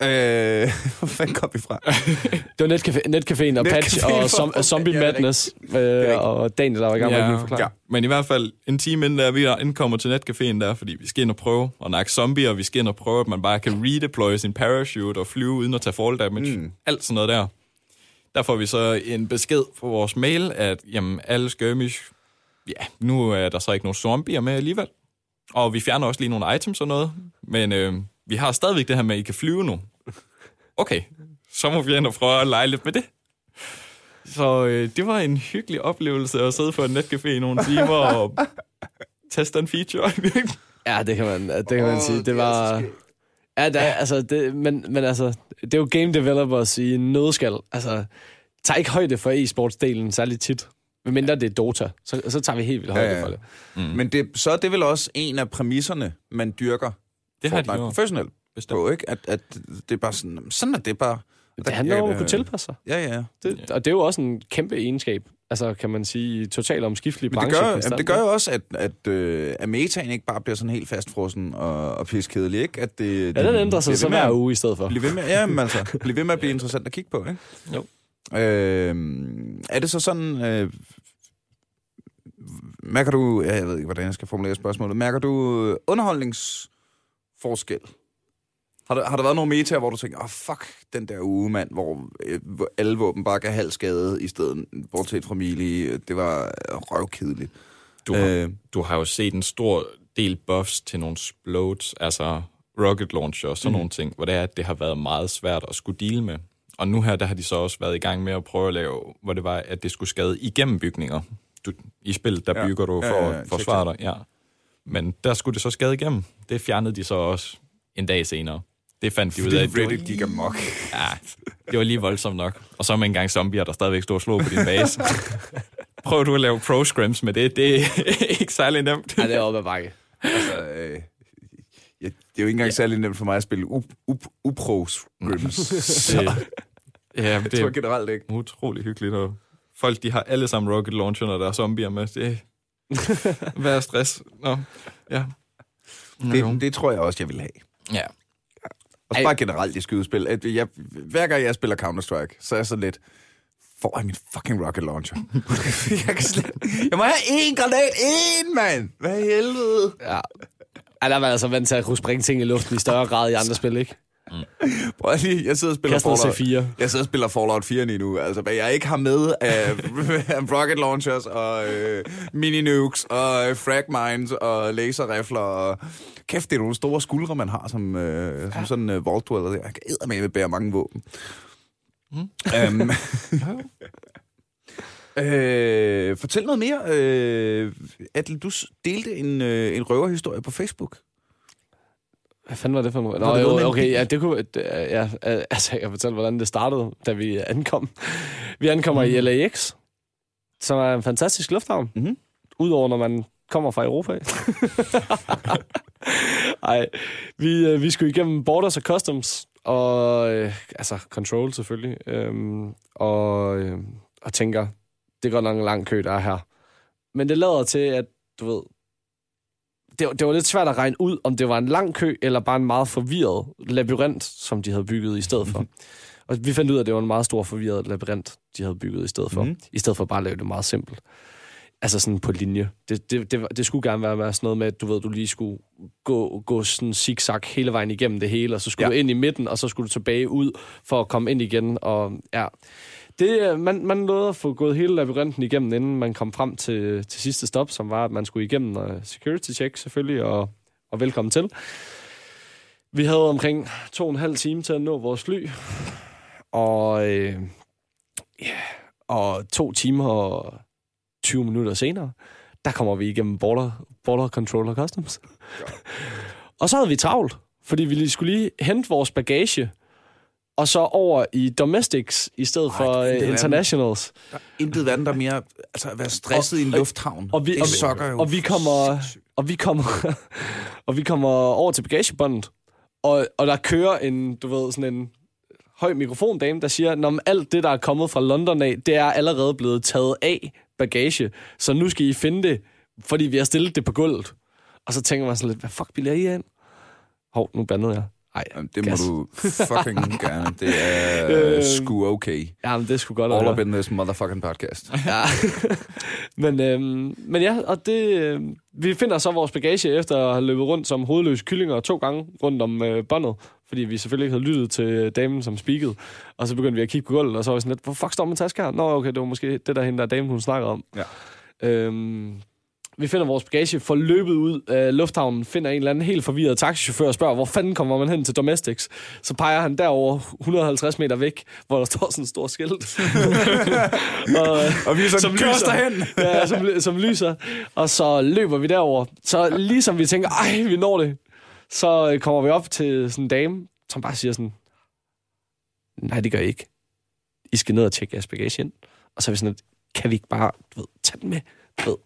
Øh, hvor fanden kom vi fra? Det var netcafé, netcaféen og Patch Netcaféen og som, for- Zombie ja, Madness. Øh, og Daniel, der var i gang med at forklare. ja. Men i hvert fald en time inden der, vi indkommer til netcaféen der, fordi vi skal ind og prøve at nakke zombie, og vi skal ind og prøve, at man bare kan redeploye sin parachute og flyve uden at tage fall damage. Mm. Alt sådan noget der. Der får vi så en besked på vores mail, at jamen, alle skirmish, ja, nu er der så ikke nogen zombier med alligevel. Og vi fjerner også lige nogle items og noget, men øh, vi har stadigvæk det her med, at I kan flyve nu. Okay, så må vi ind og prøve at lege lidt med det. Så øh, det var en hyggelig oplevelse at sidde på en netcafé i nogle timer og teste en feature. Ja, det kan man, det kan man Åh, sige. det Det er var... Ja, der, altså, det, men, men altså, det er jo game developers i nødskal. Altså, tager ikke højde for e-sportsdelen særlig tit. Medmindre det er Dota, så, så tager vi helt vildt højde Ja, ja. for det. Mm. Men det, så er det vel også en af præmisserne, man dyrker det har de jo professionelt bestemt. på, ikke? At, at det er bare sådan, sådan er det bare. Det handler jo om at kunne tilpasse sig. Ja, ja. Det, og det er jo også en kæmpe egenskab. Altså, kan man sige, totalt omskiftelig Men branche. det gør, jamen, det gør jo også, at, at, øh, at metaen ikke bare bliver sådan helt fastfrossen og, og piskedelig, ikke? At det, Ja, den ændrer sig så hver uge i stedet for. Blive ved med, ja, men altså, blive ved med at blive interessant at kigge på, ikke? Jo. Øh, er det så sådan... Øh, mærker du... Ja, jeg ved ikke, hvordan jeg skal formulere spørgsmålet. Mærker du øh, underholdningsforskel? Har der, har der været nogle metaer, hvor du tænker, åh, oh, fuck, den der uge, mand, hvor, øh, hvor alle våben bare gav halv skade i stedet, bortset fra Mili. Det var øh, røvkedeligt. Du har, Øh. du har jo set en stor del buffs til nogle splodes, altså rocket launcher og sådan mm. nogle ting, hvor det er, at det har været meget svært at skulle deal med. Og nu her, der har de så også været i gang med at prøve at lave, hvor det var, at det skulle skade igennem bygninger. Du, I spillet, der Ja. bygger du for ja, ja, ja, at forsvare dig. Ja. Men der skulle det så skade igennem. Det fjernede de så også en dag senere. Det fandt de ud af. var- Reddit gik amok. Ja, det var lige voldsomt nok. Og så med en gang zombier, der stadigvæk stod og slog på din base. Prøv du at lave pro scrims med det. Det er ikke særlig nemt. Ja, det er oppe ad bakke. Altså, øh, ja, det er jo ikke engang ja. særlig nemt for mig at spille up- up- Det, ja, det det tror er jeg generelt ikke. utrolig hyggeligt. Og folk, de har alle sammen rocket launcher, når der er zombier med. Det Hvad er stress? Nå, ja. Nå, jo. Det, det tror jeg også, jeg vil have. Ja. Og Ej. bare generelt i skydespil. At jeg, hver gang jeg spiller Counter-Strike, så er jeg sådan lidt, får jeg min fucking rocket launcher? jeg, kan slet, jeg må have én granat, én mand! Hvad i helvede? Ja. Ja, der er man altså vant til at kunne springe ting i luften i større grad i andre spil, ikke? Prøv lige, jeg sidder og spiller Kast noget Fallout. C4. Jeg sidder og spiller Fallout 4 lige nu, altså, hvad jeg ikke har med af, rocket launchers og øh, mini-nukes og øh, frag mines og laserrifler og... Kæft, det er nogle store skuldre, man har som, øh, som sådan øh, vault dweller. Jeg kan eddermame bære mange våben. Mm. Um, øh, fortæl noget mere. Øh, Atle, du delte en, øh, en røverhistorie på Facebook. Hvad fanden var det for noget? Var Nå, jo, en okay, ja, det kunne... Ja, altså, jeg kan fortælle, hvordan det startede, da vi ankom. Vi ankommer Mhm. i LAX, som er en fantastisk lufthavn. Mhm. Udover, når man kommer fra Europa. Ej, vi, øh, vi skulle igennem Borders og Customs, og øh, altså Control selvfølgelig, øhm, og, øh, og tænker, det går nok en lang kø, der er her. Men det lader til, at du ved, det, var- det var lidt svært at regne ud, om det var en lang kø, eller bare en meget forvirret labyrint, som de havde bygget i stedet for. Og vi fandt ud af, at det var en meget stor forvirret labyrint, de havde bygget i stedet for. Mm. I stedet for bare at lave det meget simpelt. Altså sådan på linje. Det, det, det, det skulle gerne være med sådan noget med, at du ved, du lige skulle gå, gå sådan zigzag hele vejen igennem det hele, og så skulle ja. du ind i midten, og så skulle du tilbage ud for at komme ind igen. Og ja, det, øh, man, man nåede at få gået hele labyrinten igennem, inden man kom frem til, til sidste stop, som var, at man skulle igennem uh, security check selvfølgelig, og, og velkommen til. Vi havde omkring to og en halv time til at nå vores fly, og, øh, ja, og to timer og 20 minutter senere, der kommer vi igennem border, border control og customs. og så havde vi travlt, fordi vi lige skulle lige hente vores bagage, og så over i domestics i stedet Ej, for det internationals. Der er intet vand, der er mere... Altså, at være stresset i en lufthavn. Og vi, det og, sukker jo. og vi kommer, og vi kommer, og vi kommer over til bagagebåndet, og, og der kører en, du ved, sådan en høj mikrofondame, der siger, når alt det, der er kommet fra London af, det er allerede blevet taget af bagage, så nu skal I finde det, fordi vi har stillet det på gulvet. Og så tænker man sådan lidt, hvad fuck bilder I ind? Hov, nu bandede jeg. Ej, Jamen, Det må gas. du fucking gerne. Det er Øhm. sgu okay. Ja, men det skulle godt All up in this motherfucking podcast. Ja. men, øhm, men ja, og det, øh, vi finder så vores bagage efter at have løbet rundt som hovedløse kyllinger to gange rundt om øh, båndet, fordi vi selvfølgelig ikke havde lyttet til damen, som speakede. Og så begyndte vi at kigge på gulvet, og så var vi sådan lidt, hvor fuck står min taske her? Nå, okay, det var måske det der hende der dame, hun snakkede om. Ja. Øhm, vi finder vores bagage, får løbet ud af lufthavnen, finder en eller anden helt forvirret taxichauffør og spørger, hvor fanden kommer man hen til Domestics? Så peger han derover 150 meter væk, hvor der står sådan et stort skilt. og, Og vi er sådan, som lyser. derhen! ja, som, som lyser. Og så løber vi derover. Så ligesom vi tænker, ej, vi når det, så øh, kommer vi op til sådan en dame, som bare siger sådan, nej, det gør I ikke. I skal ned og tjekke jeres bagage ind. Og så er vi sådan, kan vi ikke bare, du ved, tage den med? Du ved,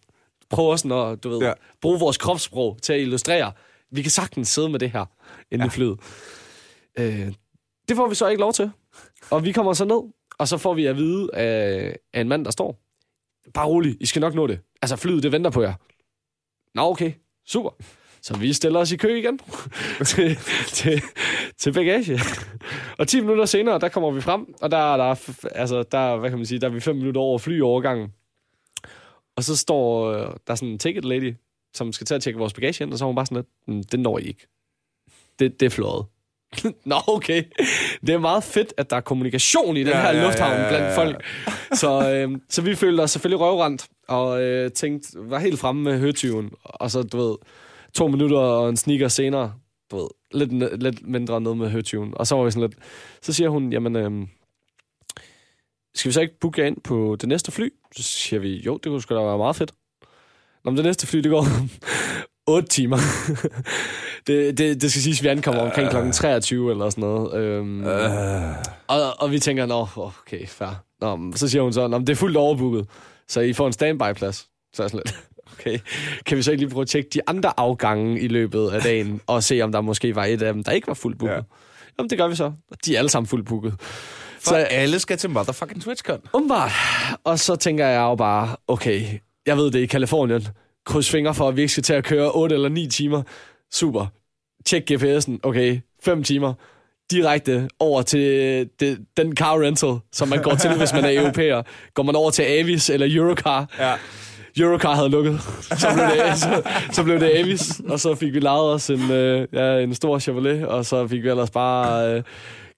prøve sådan at, du ved, Ja. bruge vores kropssprog til at illustrere. Vi kan sagtens sidde med det her inde ja. i flyet. Øh, det får vi så ikke lov til. Og vi kommer så ned, og så får vi at vide af, af en mand, der står, bare rolig, I skal nok nå det. Altså, flyet, det venter på jer. Nå, okay. Super. Så vi stiller os i kø igen til, til, til bagage. Og 10 minutter senere, der kommer vi frem, og der er der, altså, der, er, hvad kan man sige, der er vi 5 minutter over flyovergangen. Og så står øh, der er sådan en ticket lady, som skal til at tjekke vores bagage ind, og så er hun bare sådan lidt, "Mm, det når I ikke. Det, det er fløjet. Nå, okay. Det er meget fedt, at der er kommunikation i den Ja, her ja, lufthavn ja, ja, blandt ja. folk. Så, øh, så vi følte os selvfølgelig røvrendt, og øh, tænkte, var helt fremme med høtyven. Og så, du ved, to minutter og en sneaker senere, du ved, lidt, lidt mindre ned med høtyven. Og så var vi sådan lidt, så siger hun, jamen, øh, skal vi så ikke booke ind på det næste fly? Så siger vi, jo, det kunne sgu da være meget fedt. Nå, men det næste fly, det går om 8 timer. det, det, det skal siges, at vi ankommer omkring kl. 23 eller sådan noget. Øhm, Øh. og, og vi tænker, nå, okay, fair. Nå, så siger hun så, nå, det er fuldt overbooket, så I får en standby-plads. Så er sådan lidt, okay. Kan vi så ikke lige prøve at tjekke de andre afgange i løbet af dagen, og se, om der måske var et af dem, der ikke var fuldt booket? Ja. Jamen, det gør vi så. De er alle sammen fuldt booket. Så alle skal til motherfucking TwitchCon. Umiddelbart. Og så tænker jeg jo bare, okay, jeg ved det i Kalifornien. Kryds fingre for, at vi ikke skal til at køre 8 eller 9 timer. Super. Tjek GPS'en. Okay, 5 timer. Direkte over til det, den car rental, som man går til, hvis man er europæer. Går man over til Avis eller Eurocar. Ja. Eurocar havde lukket. Så blev det, så, så blev det Avis, og så fik vi lejet os en, øh, ja, en stor Chevrolet, og så fik vi ellers bare øh,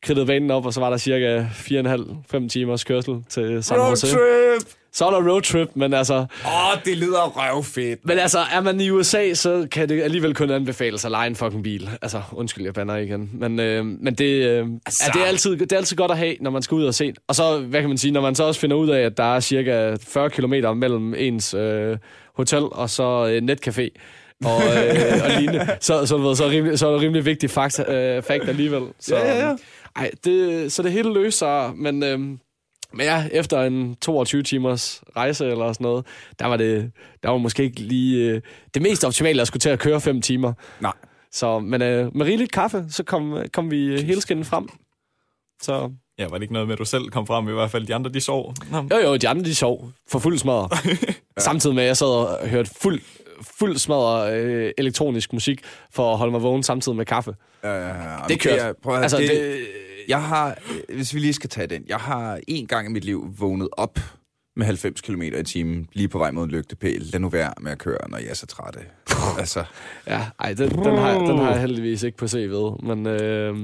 kridtet banen op, og så var der cirka 4,5-5 timers kørsel til San Jose. Roadtrip! Så er der roadtrip, men altså, Åh, oh, det lyder røvfedt. men altså, er man i USA, så kan det alligevel kun anbefales at lege en fucking bil. Altså, undskyld, jeg bander igen. Men, øh, men det, øh, altså. er, det, er altid, det er altid godt at have, når man skal ud og se. Og så, hvad kan man sige, når man så også finder ud af, at der er cirka 40 km mellem ens øh, hotel og så øh, netcafé, og, øh, og lignende, så, så, ved, så, er det rimelig, så er det rimelig vigtig fakt, øh, fact alligevel. Så, Ja, ja, ja. Ej, det, så det hele løser, men... Øh, men ja, efter en 22 timers rejse eller sådan noget, der var det der var måske ikke lige øh, det mest optimale at skulle til at køre 5 timer. Nej. Så, men øh, med rigeligt kaffe, så kom, kom vi øh, hele skinnen frem. Så Ja, var det ikke noget med, at du selv kom frem? I hvert fald de andre, de sov. Nå, jo jo, de andre de sov for fuld smadre. ja. Samtidig med, at jeg sad og hørte fuld, fuld smadre øh, elektronisk musik for at holde mig vågen samtidig med kaffe. Ja, ja, ja. Det kørte. er- prøv at, Altså, det, det, Jeg har, øh, hvis vi lige skal tage den, jeg har en gang i mit liv vågnet op med 90 km i timen, lige på vej mod en lygtepæl. Lad nu være med at køre, når jeg er så træt. altså, Ja, ej, den, den, har, den har jeg heldigvis ikke på CV'et. Men, øh,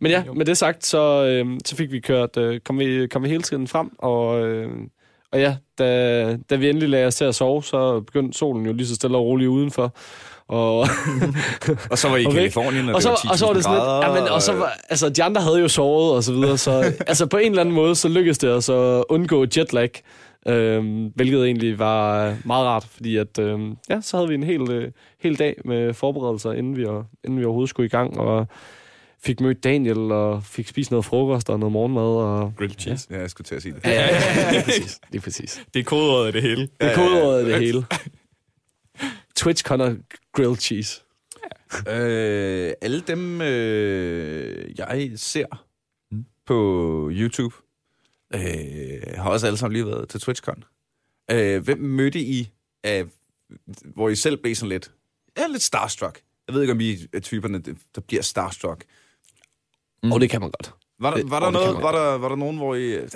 men ja, med det sagt, så, øh, så fik vi kørt, øh, kom, vi, kom vi hele tiden frem, og, øh, og ja, da, da vi endelig lagde os til at sove, så begyndte solen jo lige så stille og roligt udenfor. Og, og så var I i. Kalifornien, og, og, så, og så var det sådan grader, lidt, ja, men, og så var, altså, de andre havde jo sovet og så videre, så altså, på en eller anden måde, så lykkedes det os at undgå jetlag, øhm, hvilket egentlig var øh, meget rart, fordi at, øhm, ja, så havde vi en hel, øh, hel dag med forberedelser, inden vi, inden vi overhovedet skulle i gang, og fik mødt Daniel og fik spist noget frokost og noget morgenmad. Og... Grilled cheese. Ja, jeg skulle til at sige det. Ja, ja, ja, lige præcis. Lige præcis. Det er kodeordet det hele. Det er kodeordet af det hele. Twitch Connor Grilled Cheese. Øh, alle dem, øh, jeg ser Mm. på YouTube, øh, har også alle sammen lige været til TwitchCon. Øh, hvem mødte I, af, hvor I selv blev sådan lidt, ja, lidt starstruck? Jeg ved ikke, om I er typerne, der bliver starstruck. Mm. Og det kan man godt. Var der, var der, det noget, var der, var der nogen, hvor I... Ja,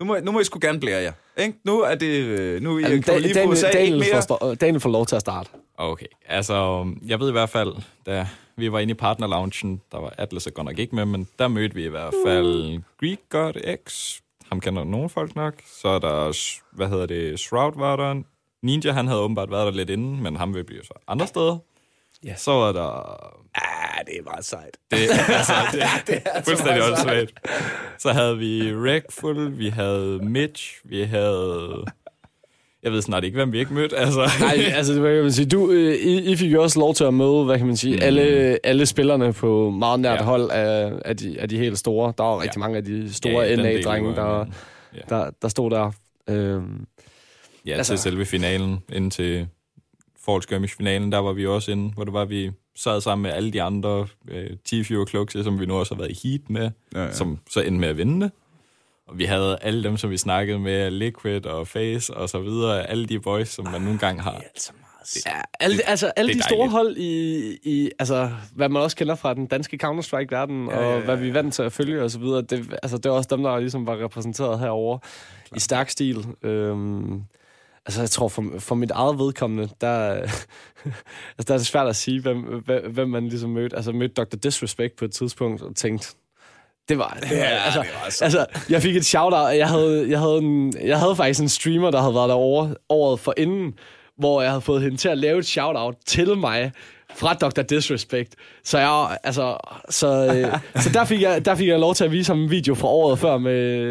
nu må, nu må I sgu gerne blære jer. Ikke? Nu er det... øh, Nu er I Jamen, på Daniel, Daniel, mere. får, Daniel får lov til at starte. Okay, altså, jeg ved i hvert fald, da vi var inde i partnerloungen, der var Atlas og godt nok ikke med, men der mødte vi i hvert fald Greek God X. Ham kender nogle folk nok. Så er der, hvad hedder det, Shroud var der. Ninja, han havde åbenbart været der lidt inden, men ham vil blive så andre steder. Ja. Så var der... Ah, det er meget sejt. Det, altså, det, det er fuldstændig åndssvagt. Så havde vi Rekful, vi havde Mitch, vi havde... Jeg ved snart ikke, hvem vi ikke mødte. Altså. Nej, altså, det var, kan man sige, du, øh, I, I fik jo også lov til at møde, hvad kan man sige, mm. alle, alle spillerne på meget nært Ja. hold af, af, de, af de helt store. Der var rigtig Ja. mange af de store Ja, NA-drenge, der, ja. der, der stod der. Øhm, Ja, altså, til selve finalen, ind til Fall Skirmish-finalen, der var vi også inde, hvor det var, vi sad sammen med alle de andre, øh, Kluxe, som vi nu også har været i heat med, ja. ja. som så endte med at vinde det. Og vi havde alle dem, som vi snakkede med, Liquid og Face og så videre, alle de boys, som man nogle gange har. Altså meget ja, alle, altså, alle det de er store dejligt. hold i, i, altså, hvad man også kender fra den danske Counter-Strike-verden, ja, og ja, ja. hvad vi er vant til at følge og så videre, det, altså, det er også dem, der ligesom var repræsenteret herover i stærk stil. Øhm, Altså, jeg tror, for, for mit eget vedkommende, der, altså, der er det svært at sige, hvem, hvem, hvem man ligesom mødte. Altså, mødte Dr. Disrespect på et tidspunkt og tænkte, det var, det var, Ja, altså, det var så- altså, jeg fik et shout-out. Jeg havde, jeg, havde en, jeg havde faktisk en streamer, der havde været derovre året for inden, hvor jeg havde fået hende til at lave et shout-out til mig fra Dr. Disrespect. Så jeg, altså, så, øh, så der, fik jeg, der fik jeg lov til at vise ham en video fra året før med,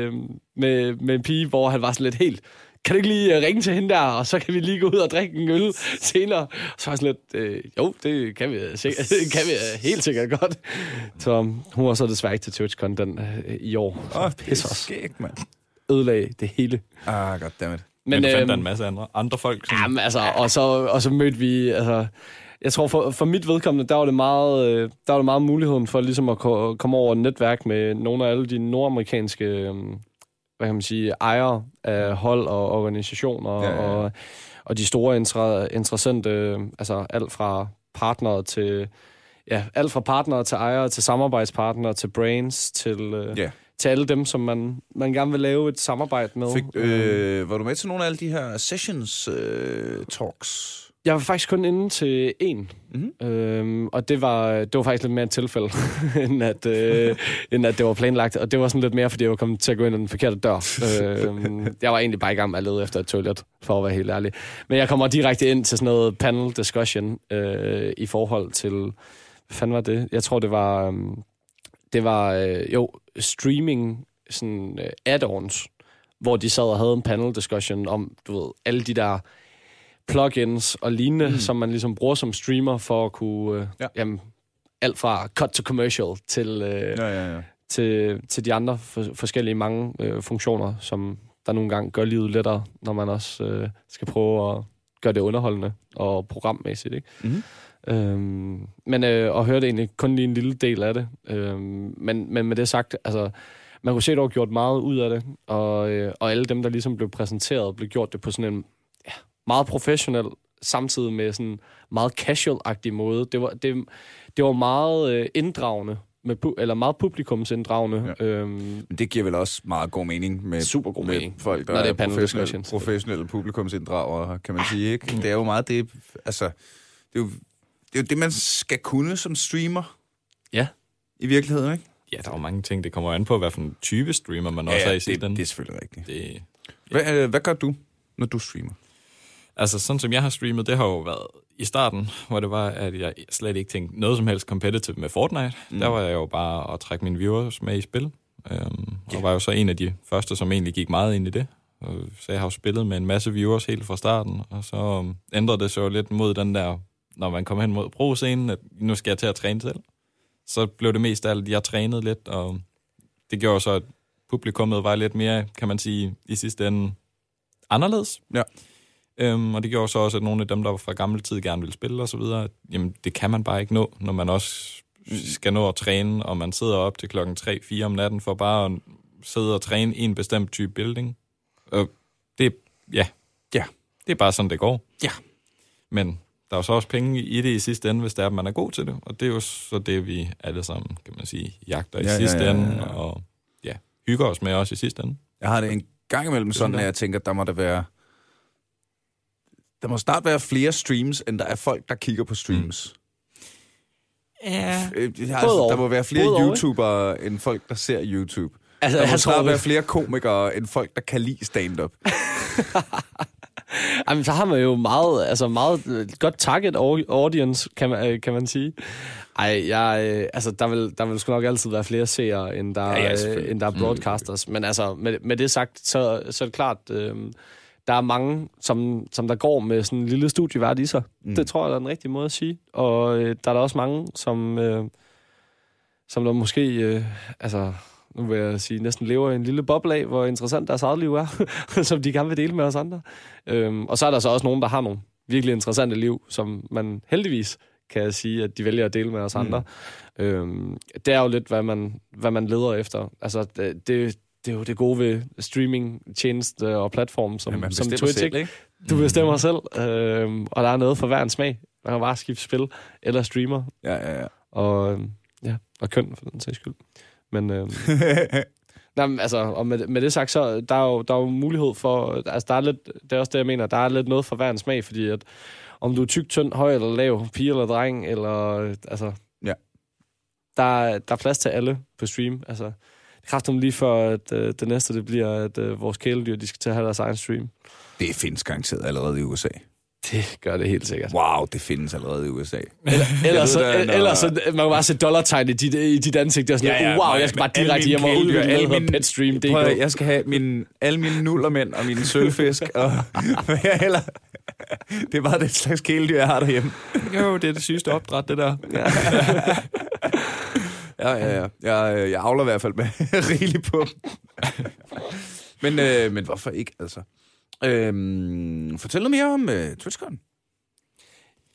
med, med en pige, hvor han var sådan lidt helt, kan du ikke lige øh, ringe til hende der, og så kan vi lige gå ud og drikke en øl senere. Så var jeg sådan lidt, øh, jo, det kan vi, sikkert, kan vi øh, helt sikkert godt. Så hun var så desværre ikke til TwitchCon den øh, i år. Åh, det er Pis os. mand. Ødelagde det hele. Ah, goddammit. Men, men du fandt øhm, der en masse andre, andre folk. Som, Jamen, altså, og så, og så mødte vi, altså, jeg tror for, for mit vedkommende, der var det meget, øh, der var det meget muligheden for ligesom at ko- komme over et netværk med nogle af alle de nordamerikanske, øh, hvad kan man sige, ejere af hold og organisationer, Ja, ja, ja. Og, og de store inter- interessante, altså alt fra partnere til, ja, alt fra partnere til ejere, til samarbejdspartnere, til brains, til, øh, Ja. til alle dem, som man, man gerne vil lave et samarbejde med. Fik, øh, var du med til nogle af alle de her sessions øh, talks? Jeg var faktisk kun inde til en, Mhm. øhm, og det var, det var faktisk lidt mere et tilfælde, end, at, øh, end at det var planlagt. Og det var sådan lidt mere, fordi jeg var kommet til at gå ind ad den forkerte dør. øhm, jeg var egentlig bare i gang med at lede efter et toilet, for at være helt ærlig. Men jeg kommer direkte ind til sådan noget panel discussion øh, i forhold til... Hvad fanden var det? Jeg tror, det var... øhm, det var, øh, jo, streaming sådan øh, add-ons, hvor de sad og havde en panel discussion om, du ved, alle de der plugins og lignende, mm. som man ligesom bruger som streamer for at kunne, øh, Ja. ja. jamen, alt fra cut to commercial til, øh, ja. Ja, ja, til, til de andre for, forskellige mange øh, funktioner, som der nogle gange gør livet lettere, når man også øh, skal prøve at gøre det underholdende og programmæssigt, ikke? Mhm. Øhm, men øh, og hørte egentlig kun lige en lille del af det. Øhm, men, men med det sagt, altså, man kunne se, at der var gjort meget ud af det, og, øh, og alle dem, der ligesom blev præsenteret, blev gjort det på sådan en meget professionel, samtidig med sådan meget casual-agtig måde. Det var, det, det var meget øh, inddragende, med, eller meget publikumsinddragende. Ja. Øhm, Men det giver vel også meget god mening med, Super god med mening, folk, der når det er er professionelle, professionelle publikumsinddragere, kan man sige. Ikke? Det er jo meget det, altså, det er jo, det er jo det, man skal kunne som streamer ja. i virkeligheden, ikke? Ja, der er jo mange ting, det kommer an på, hvad for en type streamer man også er i det, ende. det er selvfølgelig rigtigt. Det, Hvad, øh, hvad gør du, når du streamer? Altså, sådan som jeg har streamet, det har jo været i starten, hvor det var, at jeg slet ikke tænkte noget som helst competitive med Fortnite. Mm. Der var jeg jo bare at trække mine viewers med i spil. Um, yeah. Og var jo så en af de første, som egentlig gik meget ind i det. Så jeg har jo spillet med en masse viewers helt fra starten, og så um, ændrede det sig jo lidt mod den der, når man kommer hen mod pro-scenen, at nu skal jeg til at træne selv. så blev det mest af alt, jeg trænede lidt, og det gjorde så, at publikummet var lidt mere, kan man sige, i sidste ende anderledes. Ja. Øhm, og det gjorde så også, at nogle af dem, der var fra gammel tid gerne ville spille videre, jamen det kan man bare ikke nå, når man også skal nå at træne, og man sidder op til klokken 3-4 om natten for bare at sidde og træne en bestemt type building. Og det, ja, Ja. det er bare sådan, det går. Ja. Men der er jo så også penge i det i sidste ende, hvis det er, at man er god til det. Og det er jo så det, vi alle sammen, kan man sige, jagter i Ja, ja, sidste ja, ja, ende, ja. og ja, hygger os med også i sidste ende. Jeg har det en gang imellem sådan, at jeg tænker, der må der være... Der må snart være flere streams, end der er folk, der kigger på streams. Ja. Øh, Altså, der må være flere Både? YouTubere, end folk, der ser YouTube. Altså, Der må jeg snart tror, være flere komikere, end folk, der kan lide stand-up. Jamen, så har man jo meget, altså meget øh, godt target au- audience, kan man, øh, kan man sige. Ej, jeg, altså, der vil, der vil sgu nok altid være flere seere, end der, Ja, ja, end der er broadcasters. Men altså, med, med det sagt, så, så er det klart, øh, der er mange, som, som der går med sådan en lille studievært i sig. Mm. Det tror jeg, der er den rigtige måde at sige. Og øh, der er der også mange, som, øh, som der måske, øh, altså, nu vil jeg sige, næsten lever i en lille boble af, hvor interessant deres eget liv er, som de gerne vil dele med os andre. Øhm, og så er der så også nogen, der har nogle virkelig interessante liv, som man heldigvis kan sige, at de vælger at dele med os andre. Mm. Øhm, det er jo lidt, hvad man, hvad man leder efter. Altså, det, det, er jo det gode ved streaming-tjeneste og platform som, Ja, som Twitch. selv, ikke? Du bestemmer selv, øhm, og der er noget for hver en smag. Man kan bare skifte spil eller streamer, Ja, ja, ja. og, øhm, ja, og køn for den sags skyld. Men, øhm, nej, men, altså, og med, med det sagt, så der er jo, der er jo mulighed for, altså der er lidt, det er også det, jeg mener, der er lidt noget for hver en smag, fordi at om du er tyk, tynd, høj eller lav, pige eller dreng, eller, altså, Ja. der, er- der er plads til alle på stream, altså, kraften lige for, at øh, det næste, det bliver, at øh, vores kæledyr, de skal til at have deres egen stream. Det findes garanteret allerede i USA. Det gør det helt sikkert. Wow, det findes allerede i USA. Ellers, så, Jeg ved da, når- ellers så, man kan bare se dollartegn i dit, i dit ansigt. Det er sådan, ja, ja, wow, jeg skal bare direkte hjem og udvikle alle der mine- Petstream. Det Prøv, at- jeg skal have min, alle mine nullermænd og mine sølvfisk. Og, hvad jeg heller, det er bare det slags kæledyr, jeg har derhjemme. Jo, det er det sygeste opdræt, det der. Ja, ja, ja. Jeg, øh, jeg avler i hvert fald med rigeligt på men, øh, men hvorfor ikke, altså? Øhm, fortæl noget mere om øh, TwitchCon.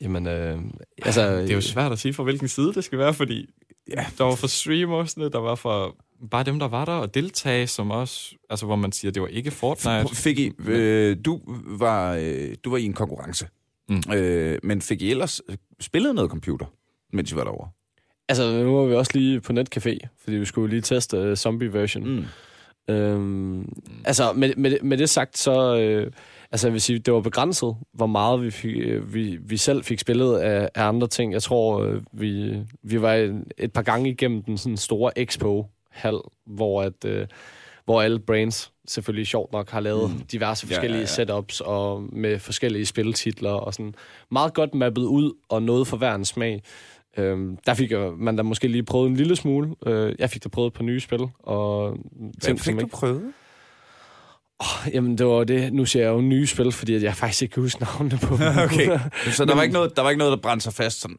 Jamen, øh, altså... Det er jo svært at sige, fra hvilken side det skal være, fordi Ja. der var for streamersne, der var for bare dem, der var der og deltage, som også, altså hvor man siger, det var ikke Fortnite. Fik I, øh, du, var, øh, du var i en konkurrence, Mm. øh, men fik I ellers øh, spillet noget computer, mens I var derovre? Altså, nu var vi også lige på netcafé, fordi vi skulle lige teste uh, zombie version. Mm. Øhm, altså, med, med, med det sagt, så... Øh, altså, jeg vil sige, det var begrænset, hvor meget vi, fik, øh, vi, vi selv fik spillet af, af andre ting. Jeg tror, øh, vi, vi var et, et par gange igennem den sådan store expo-hal, hvor at... Øh, hvor alle brains selvfølgelig sjovt nok har lavet mm. diverse Ja, ja, forskellige ja. setups og med forskellige spiltitler og sådan meget godt mappet ud og noget for hver en smag. Øhm, der fik jeg- man da måske lige prøvet en lille smule. Øh, jeg fik da prøvet et par nye spil og Hvad fik du ikke... prøvet? Jamen, det var det. Nu siger jeg jo nye spil, fordi jeg faktisk ikke kan huske navnene på dem. Okay, så der var, ikke noget, der var ikke noget, der brændte sig fast sådan...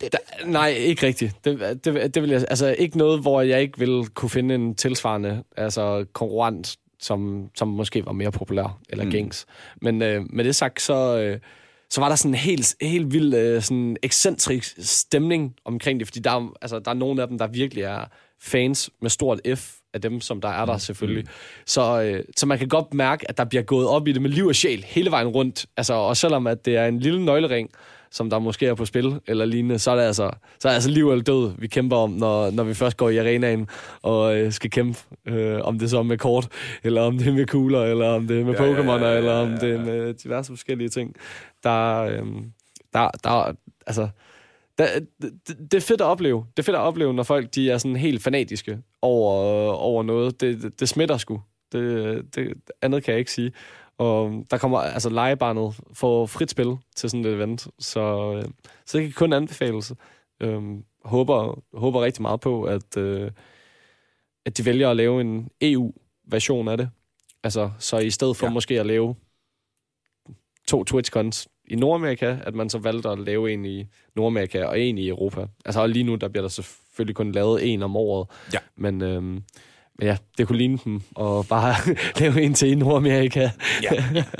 Da, nej, ikke rigtigt. Det, det, det vil jeg, altså ikke noget, hvor jeg ikke ville kunne finde en tilsvarende altså konkurrent, som, som måske var mere populær eller mm. gængs. Men øh, med det sagt, så, øh, så var der sådan en helt, helt vild øh, sådan ekscentrisk stemning omkring det, fordi der, er- altså, der er nogle af dem, der virkelig er fans med stort F af dem, som der er der selvfølgelig. Så, øh, så man kan godt mærke, at der bliver gået op i det med liv og sjæl hele vejen rundt. Altså, og selvom at det er en lille nøglering, som der måske er på spil eller lignende, så er det altså, så er det altså liv eller død, vi kæmper om, når, når vi først går i arenaen og øh, skal kæmpe. Øh, om det så er med kort, eller om det er med kugler, eller om det er med Ja, ja, Pokémon, ja, ja, eller om ja, det er med diverse forskellige ting. Der, øh, der, der, altså, der, det, det er fedt at opleve. Det er fedt at opleve, når folk de er sådan helt fanatiske over, over noget. Det, det, det smitter sgu. Det, det, andet kan jeg ikke sige. Og der kommer, altså legebarnet får frit spil til sådan et event, så, øh, så det kan kun anbefales. Øhm, håber, håber rigtig meget på, at, øh, at de vælger at lave en EU-version af det. Altså, så i stedet for Ja. måske at lave to TwitchCons i Nordamerika, at man så valgte at lave en i Nordamerika og en i Europa. Altså og lige nu, der bliver der selvfølgelig kun lavet en om året. Ja. Men, men ja, det kunne ligne dem og bare lave en til i Nordamerika. Ja.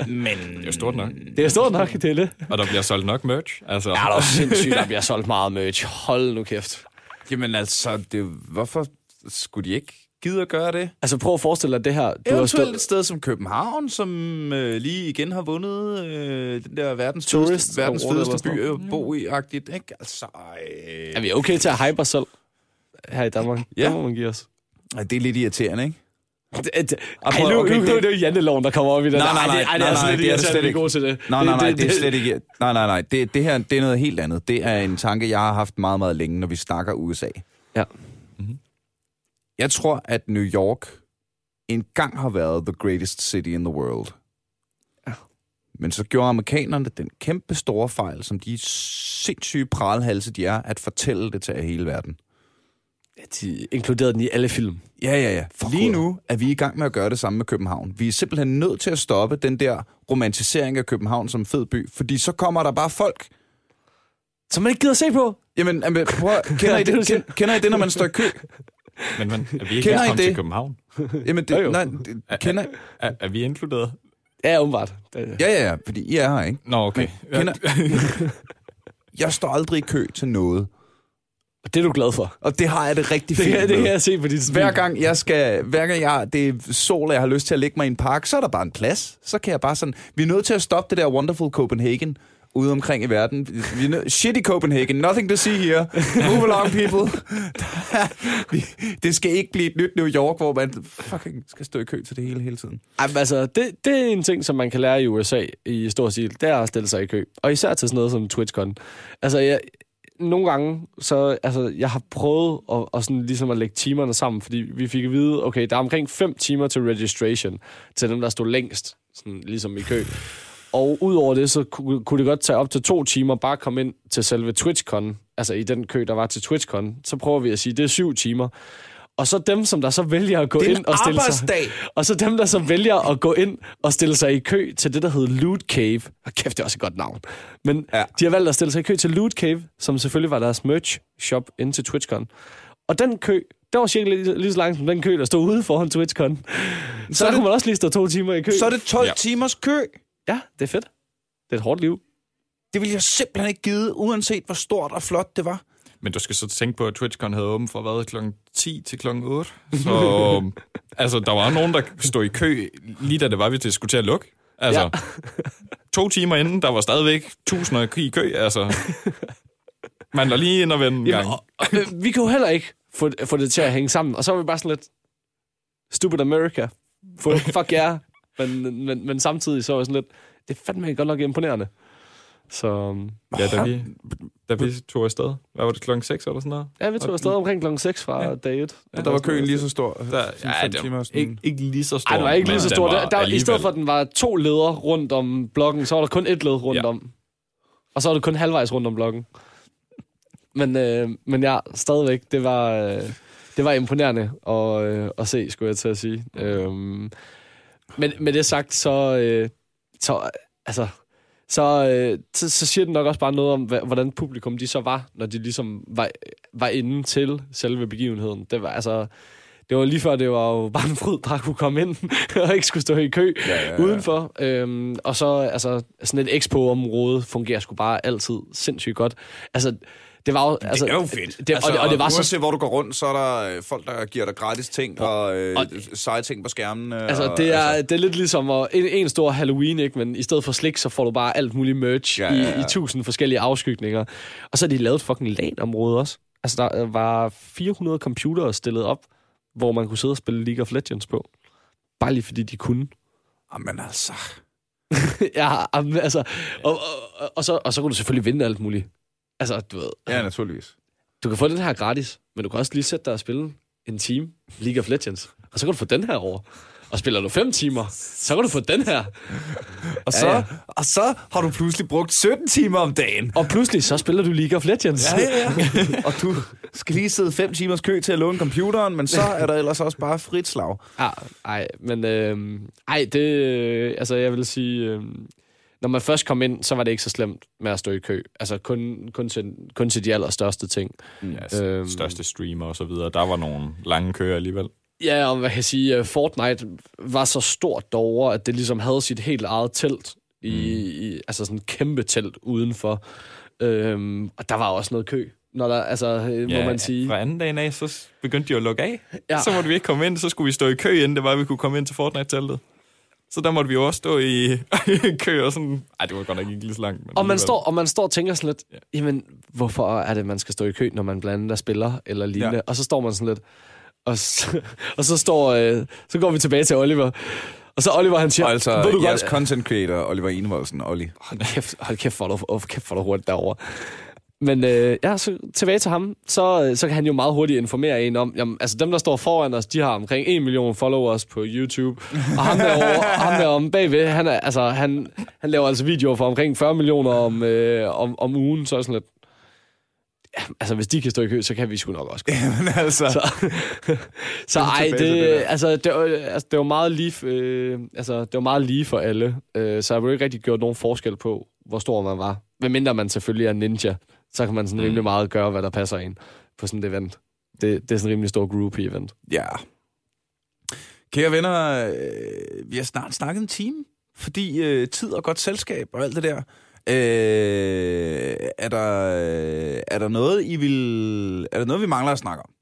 Men... Det er jo stort nok. Det er stort nok, det er det. Og der bliver solgt nok merch. Altså, Ja, det er sindssygt, der bliver solgt meget merch. Hold nu kæft. Jamen altså, det, hvorfor skulle de ikke gide at gøre det? Altså prøv at forestille dig det her. Du har Eventuelt stået, et sted som København, som øh, lige igen har vundet øh, den der verdens Tourist fedeste, verdens fedeste by at bo i-agtigt. Ikke? Altså, øh, er vi okay til at hype os selv her i Danmark? Ja. Det må man give os. Det er lidt irriterende, ikke? Det, det, ej, nu, okay, nu, det- er det jo janteloven, der kommer op i den. Nej, nej, Ej, det, nej, ej, det er nej, altså nej, lidt det er det slet er ikke. til det. Nej, nej, nej, det er slet ikke... Nej, nej, nej. Det, det her, det er noget helt andet. Det er en tanke, jeg har haft meget, meget længe, når vi snakker USA. Ja. Jeg tror, at New York engang har været the greatest city in the world. Ja. Men så gjorde amerikanerne den kæmpe store fejl, som de sindssyge pralhalse, de er, at fortælle det til hele verden. De inkluderede den i alle film. Ja, ja, ja. For Lige nu er vi i gang med at gøre det samme med København. Vi er simpelthen nødt til at stoppe den der romantisering af København som fed by, fordi så kommer der bare folk. Som man ikke gider se på. Jamen, jamen, prøv, kender, I Det er kender, kender I det, når man står i kø? Men, men er vi ikke Kender I kommet det? til København? Jamen, det, Jo, jo. nej, det, kender, Er, er vi inkluderet? Ja, umiddelbart. Ja, ja, ja, fordi I er her, ikke? Nå, okay. Kender, jeg står aldrig i kø til noget, Og det er du glad for. og det har jeg det rigtig Det fint det med. kan jeg se på dit. Hver gang jeg skal, hver gang jeg, det er sol, og jeg har lyst til at lægge mig i en park, så er der bare en plads. Så kan jeg bare sådan, vi er nødt til at stoppe det der wonderful Copenhagen ude omkring i verden. Vi nød, shitty Copenhagen, nothing to see here. Move along, people. Det skal ikke blive et nyt New York, hvor man fucking skal stå i kø til det hele hele tiden. Jamen, altså, det, det er en ting, som man kan lære i USA i stor stil. Det er at stille sig i kø. Og især til sådan noget som TwitchCon. Altså, jeg, nogle gange, så, altså, jeg har prøvet at, at sådan, ligesom at lægge timerne sammen, fordi vi fik at vide, okay, der er omkring 5 timer til registration, til dem, der stod længst, sådan, ligesom i kø. Og udover det, så kunne, det godt tage op til to timer bare at komme ind til selve TwitchCon, altså i den kø, der var til TwitchCon. Så prøver vi at sige, det er syv timer. Og så dem, som der så vælger at gå Det er ind og stille sig... arbejdsdag. Og så dem, der så vælger at gå ind og stille sig i kø til det, der hedder Loot Cave. Og kæft, det er også et godt navn. Men Ja. de har valgt at stille sig i kø til Loot Cave, som selvfølgelig var deres merch shop ind til TwitchCon. Og den kø, der var cirka lige, lige så langt som den kø, der stod ude foran TwitchCon. Så, så det- kunne man også lige stå to timer i kø. Så er det 12 Ja. timers kø. Ja, det er fedt. Det er et hårdt liv. Det ville jeg simpelthen ikke give, uanset hvor stort og flot det var. Men du skal så tænke på, at TwitchCon havde åbent fra hvad, klokken 10 til klokken 8. Så altså, der var nogen, der stod i kø, lige da det var, vi til skulle til at lukke. Altså, Ja. to timer inden, der var stadigvæk tusinder i kø. Altså, man var lige ind og vende en gang. Jamen, og, og, øh, vi kan jo heller ikke få, få det til at hænge sammen. Og så var vi bare sådan lidt... Stupid America. For, fuck ja. Men, men, men samtidig så var jeg sådan lidt... Det er fandme godt nok imponerende. Så Ja, da vi, da vi tog afsted. Hvad var det, klokken 6 eller sådan noget? ja, vi tog afsted omkring klokken 6 fra Ja. ja. dag 1. Og der var køen lige så stor. Der, ja, det timer var sådan. ikke, ikke lige så stor. Ej, det var ikke lige så var Der, der, I stedet for, at den var to leder rundt om blokken, så var der kun et led rundt Ja. ja. om. Og så var det kun halvvejs rundt om blokken. Men, øh, men ja, stadigvæk, det var, øh, det var imponerende at, øh, at se, skulle jeg til at sige. Øhm, men med det sagt, så, øh, så altså, så, øh, så, så siger det nok også bare noget om, hvordan publikum de så var, når de ligesom var, var inde til selve begivenheden. Det var altså... Det var lige før, det var jo bare en fryd bare kunne komme ind og ikke skulle stå i kø ja, ja. ja. udenfor. Øhm, og så, altså, sådan et expo-område fungerer sgu bare altid sindssygt godt. Altså, det var jo... Altså, det er jo fedt. Det, altså, og, det, og det var så... Uanset hvor du går rundt, så er der øh, folk, der giver dig gratis ting og, øh, og- seje ting på skærmen. Øh, Altså, og, det er, det er lidt ligesom at, en, en stor Halloween, ikke? men i stedet for slik, så får du bare alt muligt merch Ja, ja, ja. I, i tusind forskellige afskygninger. Og så har de lavet et fucking LAN-område også. Altså, der var 400 computere stillet op, hvor man kunne sidde og spille League of Legends på. Bare lige fordi de kunne. Jamen altså... ja, am- altså, og, og, og, og, så, og så kunne du selvfølgelig vinde alt muligt. Altså, du ved, Ja, naturligvis. du kan få den her gratis, men du kan også lige sætte dig og spille en time League of Legends. Og så kan du få den her over. Og spiller du fem timer, så kan du få den her. Og så, Ja, ja, ja. ja. og så har du pludselig brugt 17 timer om dagen. Og pludselig så spiller du League of Legends. Ja, ja, ja. og du skal lige sidde fem timers kø til at låne computeren, men så er der ellers også bare frit slag. Ah, ej, men øh, ej, det, øh, altså jeg vil sige, øh, når man først kom ind, så var det ikke så slemt med at stå i kø. Altså kun, kun, til, kun til de allerstørste ting. Ja, øhm, største streamer og så videre. Der var nogle lange køer alligevel. Ja, og hvad kan jeg sige, øh, Fortnite var så stort derovre, at det ligesom havde sit helt eget telt. I, mm. i, altså sådan et kæmpe telt udenfor. Øhm, og der var også noget kø når der, altså, øh, ja, må man sige. fra anden dagen af, så begyndte de at lukke af. Ja. Så måtte vi ikke komme ind, så skulle vi stå i kø, inden det var, at vi kunne komme ind til Fortnite-teltet. Så der måtte vi jo også stå i kø og sådan... Ej, det var godt nok ikke lige så langt. Men og, man står, og man står og tænker sådan lidt, ja. jamen, hvorfor er det, man skal stå i kø, når man blandt andet er spiller eller lignende? Ja. Og så står man sådan lidt... Og så, og så står... Øh, så går vi tilbage til Oliver. Og så Oliver, han siger... Og altså, ved du jeres godt, content creator, Oliver Enevoldsen, Olli. Hold kæft, hold kæft, for du, kæft, for du hurtigt derovre. Men øh, ja, så tilbage til ham, så, øh, så kan han jo meget hurtigt informere en om, jamen, altså dem, der står foran os, de har omkring 1 million followers på YouTube, og ham derovre, ham der om bagved, han, er, altså, han, han laver altså videoer for omkring 40 millioner om, øh, om, om ugen, så sådan lidt, ja, altså hvis de kan stå i kø, så kan vi sgu nok også Jamen altså. Så, så ej, det, det altså, det, altså, det var meget lige, øh, altså, det var meget lige for alle, øh, så jeg ville ikke rigtig gjort nogen forskel på, hvor stor man var. Medmindre man selvfølgelig er ninja, så kan man sådan mm. rimelig meget gøre, hvad der passer ind på sådan et event. Det, det er sådan en rimelig stor group-event. Ja. Kære venner, øh, vi har snart snakket en time, fordi øh, tid og godt selskab og alt det der. Øh, er, der, øh, er der noget, I vil... Er der noget, vi mangler at snakke om?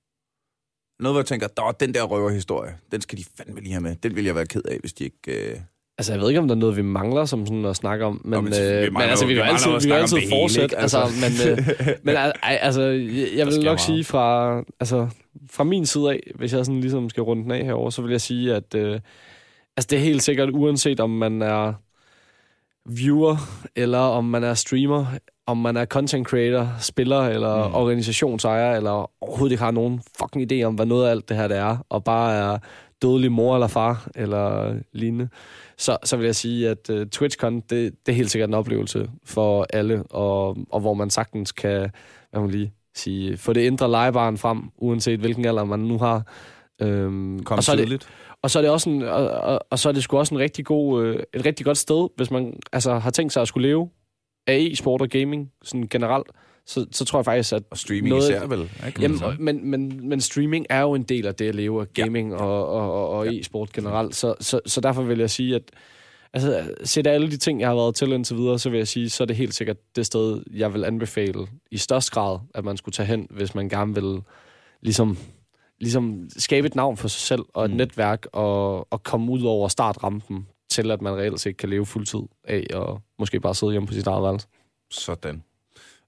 Noget, hvor jeg tænker, den der røverhistorie, den skal de fandme lige have med. Den vil jeg være ked af, hvis de ikke... Øh, Altså, jeg ved ikke, om der er noget, vi mangler som sådan at snakke om, men, men, øh, men altså, vi jo altid, vi altid fortsætte. Altså. altså, men, øh, men altså, jeg, vil nok sige fra, altså, fra min side af, hvis jeg sådan ligesom skal runde den af herover, så vil jeg sige, at øh, altså, det er helt sikkert, uanset om man er viewer, eller om man er streamer, om man er content creator, spiller eller mm. organisationsejer, eller overhovedet ikke har nogen fucking idé om, hvad noget af alt det her det er, og bare er dødelig mor eller far, eller lignende så, så vil jeg sige, at uh, TwitchCon, det, det er helt sikkert en oplevelse for alle, og, og hvor man sagtens kan, hvad man lige sige, få det indre legebarn frem, uanset hvilken alder man nu har. Øhm, Kom og så er det, og så er det også en, og, og, og så er det sgu også en rigtig god, øh, et rigtig godt sted, hvis man altså, har tænkt sig at skulle leve af e-sport og gaming sådan generelt så, så tror jeg faktisk, at... Og streaming noget, især vel? Ikke? Jamen, men, men, men streaming er jo en del af det at leve af gaming ja. og, og, og, og ja. e-sport generelt. Så, så, så derfor vil jeg sige, at altså, set alle de ting, jeg har været til indtil videre, så vil jeg sige, så er det helt sikkert det sted, jeg vil anbefale i størst grad, at man skulle tage hen, hvis man gerne vil ligesom, ligesom skabe et navn for sig selv og et mm. netværk og, og komme ud over startrampen til, at man reelt set kan leve fuldtid af og måske bare sidde hjemme på sit eget værelse. Sådan.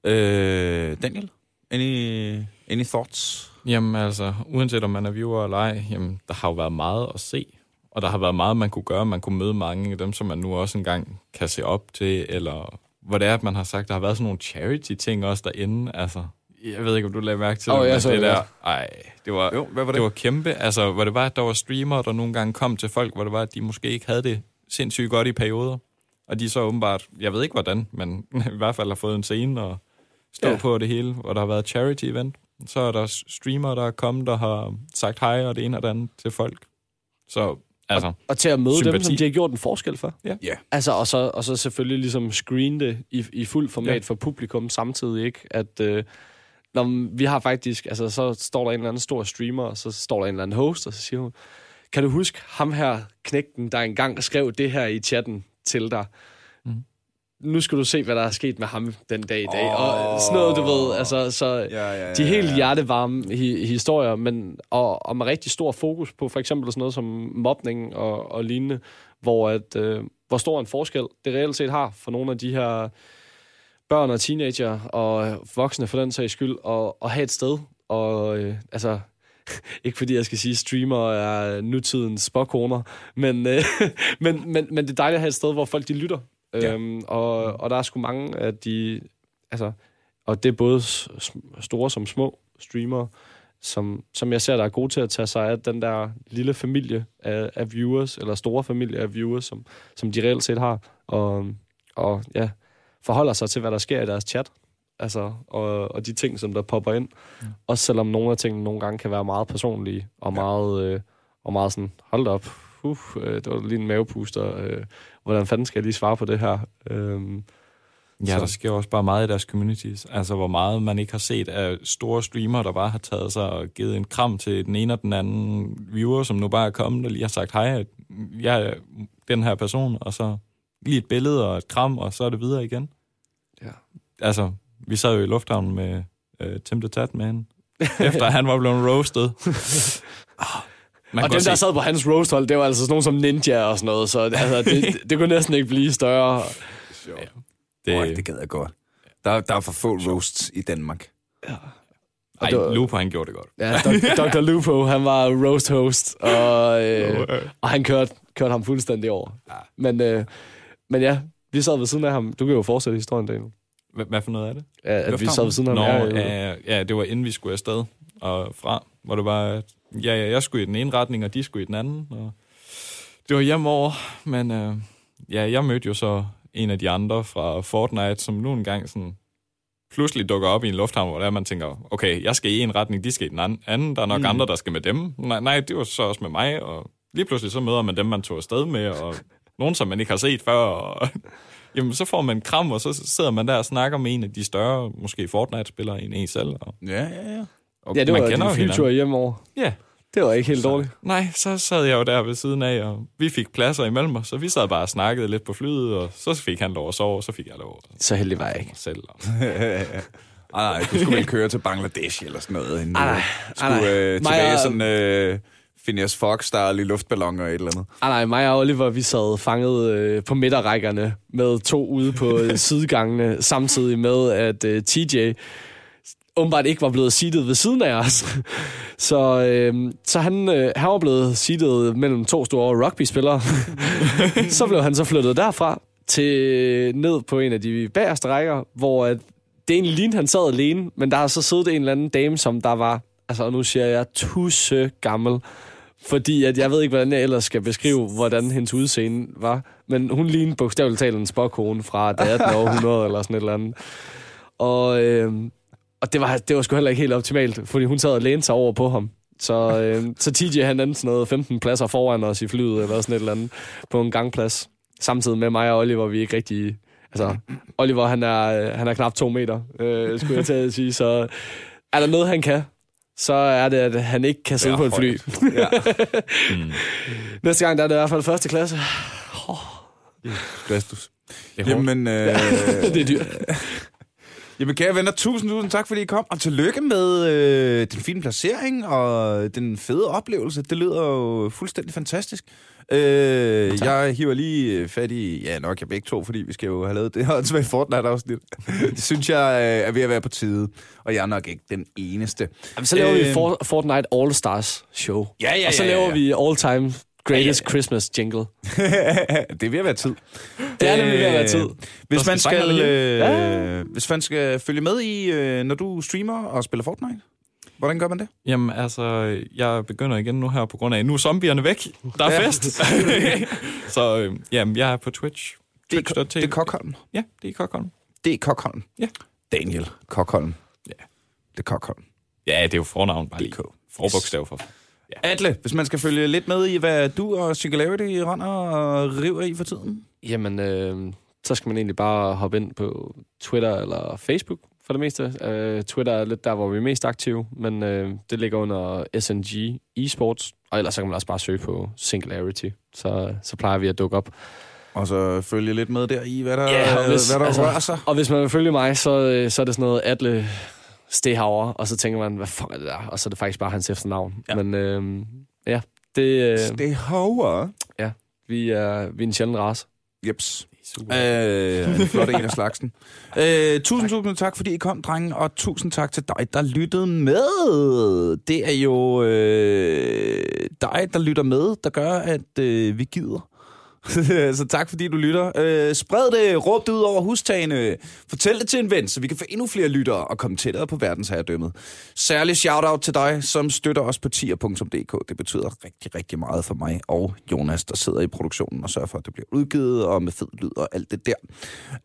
Øh, Daniel, any, any thoughts? Jamen altså, uanset om man er viewer eller ej, jamen, der har jo været meget at se. Og der har været meget, man kunne gøre. Man kunne møde mange af dem, som man nu også engang kan se op til, eller hvor det er, at man har sagt, der har været sådan nogle charity-ting også derinde. Altså, jeg ved ikke, om du lagde mærke til oh, det, det der, ej, det var, jo, hvad var det? det var kæmpe. Altså, hvor det var, at der var streamere, der nogle gange kom til folk, hvor det var, at de måske ikke havde det sindssygt godt i perioder. Og de så åbenbart, jeg ved ikke hvordan, men i hvert fald har fået en scene og stå ja. på det hele, hvor der har været charity-event. Så er der streamere, der er kommet og har sagt hej og det ene og det andet til folk. Så Altså, og, og til at møde sympati. dem, som de har gjort en forskel for. Ja. Yeah. Altså, og, så, og så selvfølgelig ligesom screen det i, i fuld format ja. for publikum samtidig, ikke? At øh, når vi har faktisk, altså så står der en eller anden stor streamer, og så står der en eller anden host, og så siger hun, kan du huske ham her, knægten, der engang skrev det her i chatten til dig? Nu skal du se, hvad der er sket med ham den dag i dag. Oh. Og sådan noget, du ved. Altså, så ja, ja, ja, de helt hjertevarme hi- historier, men, og, og med rigtig stor fokus på for eksempel sådan noget som mobning og, og lignende, hvor, at, øh, hvor stor en forskel det reelt set har for nogle af de her børn og teenager og voksne for den sags skyld, at, at have et sted. Og øh, altså, ikke fordi jeg skal sige, at streamer er nutidens spokkoner, men, øh, men, men, men det er dejligt at have et sted, hvor folk de lytter Ja. Øhm, og, og der er sgu mange af de... Altså, og det er både store som små streamere, som, som jeg ser, der er gode til at tage sig af den der lille familie af, af viewers, eller store familie af viewers, som, som de reelt set har, og, og ja, forholder sig til, hvad der sker i deres chat, altså, og, og de ting, som der popper ind. Ja. Også selvom nogle af tingene nogle gange kan være meget personlige, og, ja. meget, øh, og meget sådan, hold op, uh, øh, det var lige en mavepuster. Øh, hvordan fanden skal jeg lige svare på det her? Øh, Ja, der sker også bare meget i deres communities. Altså, hvor meget man ikke har set af store streamere, der bare har taget sig og givet en kram til den ene og den anden viewer, som nu bare er kommet og lige har sagt, hej, jeg er den her person, og så lige et billede og et kram, og så er det videre igen. Ja. Altså, vi sad jo i lufthavnen med øh, Tim the Tat Man, efter han var blevet roasted. Ah, man og dem, se... der sad på hans roasthold, det var altså sådan nogen som Ninja og sådan noget, så altså, det, det kunne næsten ikke blive større. Ja. Det, oh, det gad jeg godt. Der, der er for få roasts i Danmark. Ja. Ej, var, Lupo, han gjorde det godt. Ja, Dr. Lupo, han var roast host, og, øh, og han kørte, kørte ham fuldstændig over. Ja. Men, øh, men ja, vi sad ved siden af ham. Du kan jo fortsætte historien, Daniel. Hvad for noget af det? Ja, at vi sad ved siden af ham. Nå, ja, ja, det var inden vi skulle afsted og fra, hvor det var, ja, ja, jeg skulle i den ene retning, og de skulle i den anden. Og det var hjemover, men øh, ja, jeg mødte jo så en af de andre fra Fortnite, som nu engang sådan pludselig dukker op i en lufthavn, hvor der man tænker, okay, jeg skal i en retning, de skal i den anden, der er nok mm. andre, der skal med dem. Nej, nej, det var så også med mig, og lige pludselig så møder man dem, man tog afsted med, og nogen, som man ikke har set før, og jamen, så får man en kram, og så sidder man der og snakker med en af de større, måske Fortnite-spillere, en en selv. Og, ja, ja, ja. Og ja, det var man din future hjemme over. Ja, det var ikke helt så, dårligt. Nej, så sad jeg jo der ved siden af, og vi fik pladser imellem os, så vi sad bare og snakkede lidt på flyet, og så fik han lov at sove, og så fik jeg lov at Så heldig var jeg ikke. Selv. Og... Ej, nej, du skulle vel køre til Bangladesh eller sådan noget, inden ej, nej, skulle nej. Øh, tilbage sådan... Øh, Phineas Fox, der er lige luftballoner og et eller andet. Ah, nej, mig og Oliver, vi sad fanget øh, på midterrækkerne med to ude på sidegangene, samtidig med, at øh, TJ åbenbart ikke var blevet seedet ved siden af os. så, øh, så han, øh, han var blevet seedet mellem to store rugby-spillere. så blev han så flyttet derfra til ned på en af de bagerste rækker, hvor at det egentlig lignede, han sad alene, men der har så siddet en eller anden dame, som der var, altså nu siger jeg, tusse gammel. Fordi at jeg ved ikke, hvordan jeg ellers skal beskrive, hvordan hendes udseende var. Men hun lignede bogstaveligt talt en spåkone fra det 18. århundrede eller sådan et eller andet. Og øh, og det var, det var sgu heller ikke helt optimalt, fordi hun sad og lænede sig over på ham. Så, øh, så TJ han endte sådan noget 15 pladser foran os i flyet, eller sådan et eller andet, på en gangplads. Samtidig med mig og Oliver, vi er ikke rigtig... Altså, Oliver, han er, han er knap to meter, øh, skulle jeg til at sige. Så er der noget, han kan, så er det, at han ikke kan sidde på et fly. ja. mm. Næste gang, der er det i hvert fald første klasse. Oh. Kristus. Er Jamen, øh, det er dyrt. Jamen kære venner, tusind, tusind tak, fordi I kom, og tillykke med øh, den fine placering og den fede oplevelse. Det lyder jo fuldstændig fantastisk. Øh, jeg hiver lige fat i, ja nok jeg begge to, fordi vi skal jo have lavet det her tilbage Fortnite-afsnit. det synes jeg øh, er ved at være på tide, og jeg er nok ikke den eneste. Jamen, så laver øh, vi For- Fortnite All-Stars show. Ja, ja, Og så ja, laver ja. vi all-time Greatest ja, ja. Christmas jingle. det er ved at være tid. Det er nemlig ved at være tid. Hvis man, skal, øh, ja. hvis man skal følge med i, øh, når du streamer og spiller Fortnite, hvordan gør man det? Jamen altså, jeg begynder igen nu her på grund af, nu er zombierne væk. Der er ja. fest. så øh, jamen, jeg er på Twitch. Twitch. Det, det er Kokholm? Ja, det er Kokholm. Det er Kokholm? Ja. Daniel Kokholm. Ja. Det er Kokholm. Ja, det er jo fornavn bare lige. Forbogstav for. Ja. Atle, hvis man skal følge lidt med i, hvad du og Singularity render og river i for tiden? Jamen, øh, så skal man egentlig bare hoppe ind på Twitter eller Facebook for det meste. Uh, Twitter er lidt der, hvor vi er mest aktive, men uh, det ligger under SNG Esports, og ellers så kan man også bare søge på Singularity, så, så plejer vi at dukke op. Og så følge lidt med der i, hvad der, ja, hvis, hvad der altså, rører sig. Og hvis man vil følge mig, så, øh, så er det sådan noget Atle Stehaver, og så tænker man, hvad fuck er det der? Og så er det faktisk bare hans efternavn. Ja. Men øh, ja, det... Øh, Stehaver? Ja, vi er, vi er en sjælden race. Jeps. Super. Øh, en flot en af slagsen. Øh, tusind, tusind tak, fordi I kom, drenge, og tusind tak til dig, der lyttede med. Det er jo øh, dig, der lytter med, der gør, at øh, vi gider så tak fordi du lytter. Øh, spred det, råb det ud over hustagene. Fortæl det til en ven, så vi kan få endnu flere lyttere og komme tættere på verdensherredømmet. Særlig shout-out til dig, som støtter os på tier.dk. Det betyder rigtig, rigtig meget for mig og Jonas, der sidder i produktionen og sørger for, at det bliver udgivet og med fed lyd og alt det der.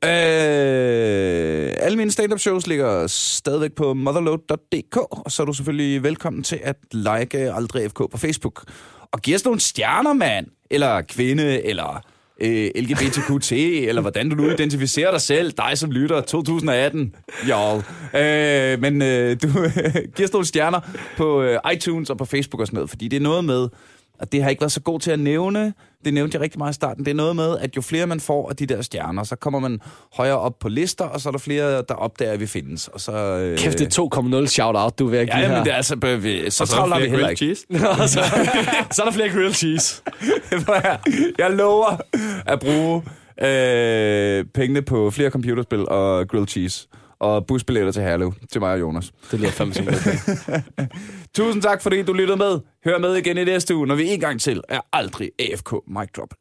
Øh, alle mine stand-up shows ligger stadigvæk på motherload.dk, og så er du selvfølgelig velkommen til at like Aldrig FK på Facebook. Og giv os nogle stjerner, mand! Eller kvinde, eller øh, LGBTQT, eller hvordan du nu identificerer dig selv, dig som lytter, 2018, jo. Øh, men øh, du giver stort stjerner på øh, iTunes og på Facebook og sådan noget, fordi det er noget med, og det har jeg ikke været så god til at nævne, det nævnte jeg rigtig meget i starten, det er noget med, at jo flere man får af de der stjerner, så kommer man højere op på lister, og så er der flere, der opdager, at vi findes. Og så, øh, Kæft, det er 2,0 shout-out, du vil give Ja, her. men det er altså, øh, vi- så så travlt har vi heller ikke. cheese. så, så er der flere grilled cheese. jeg lover at bruge øh, pengene på flere computerspil og grilled cheese. Og busbilletter til Herlev, til mig og Jonas. Det lyder fandme som. Tusind tak, fordi du lyttede med. Hør med igen i næste uge, når vi en gang til er aldrig AFK Mic Drop.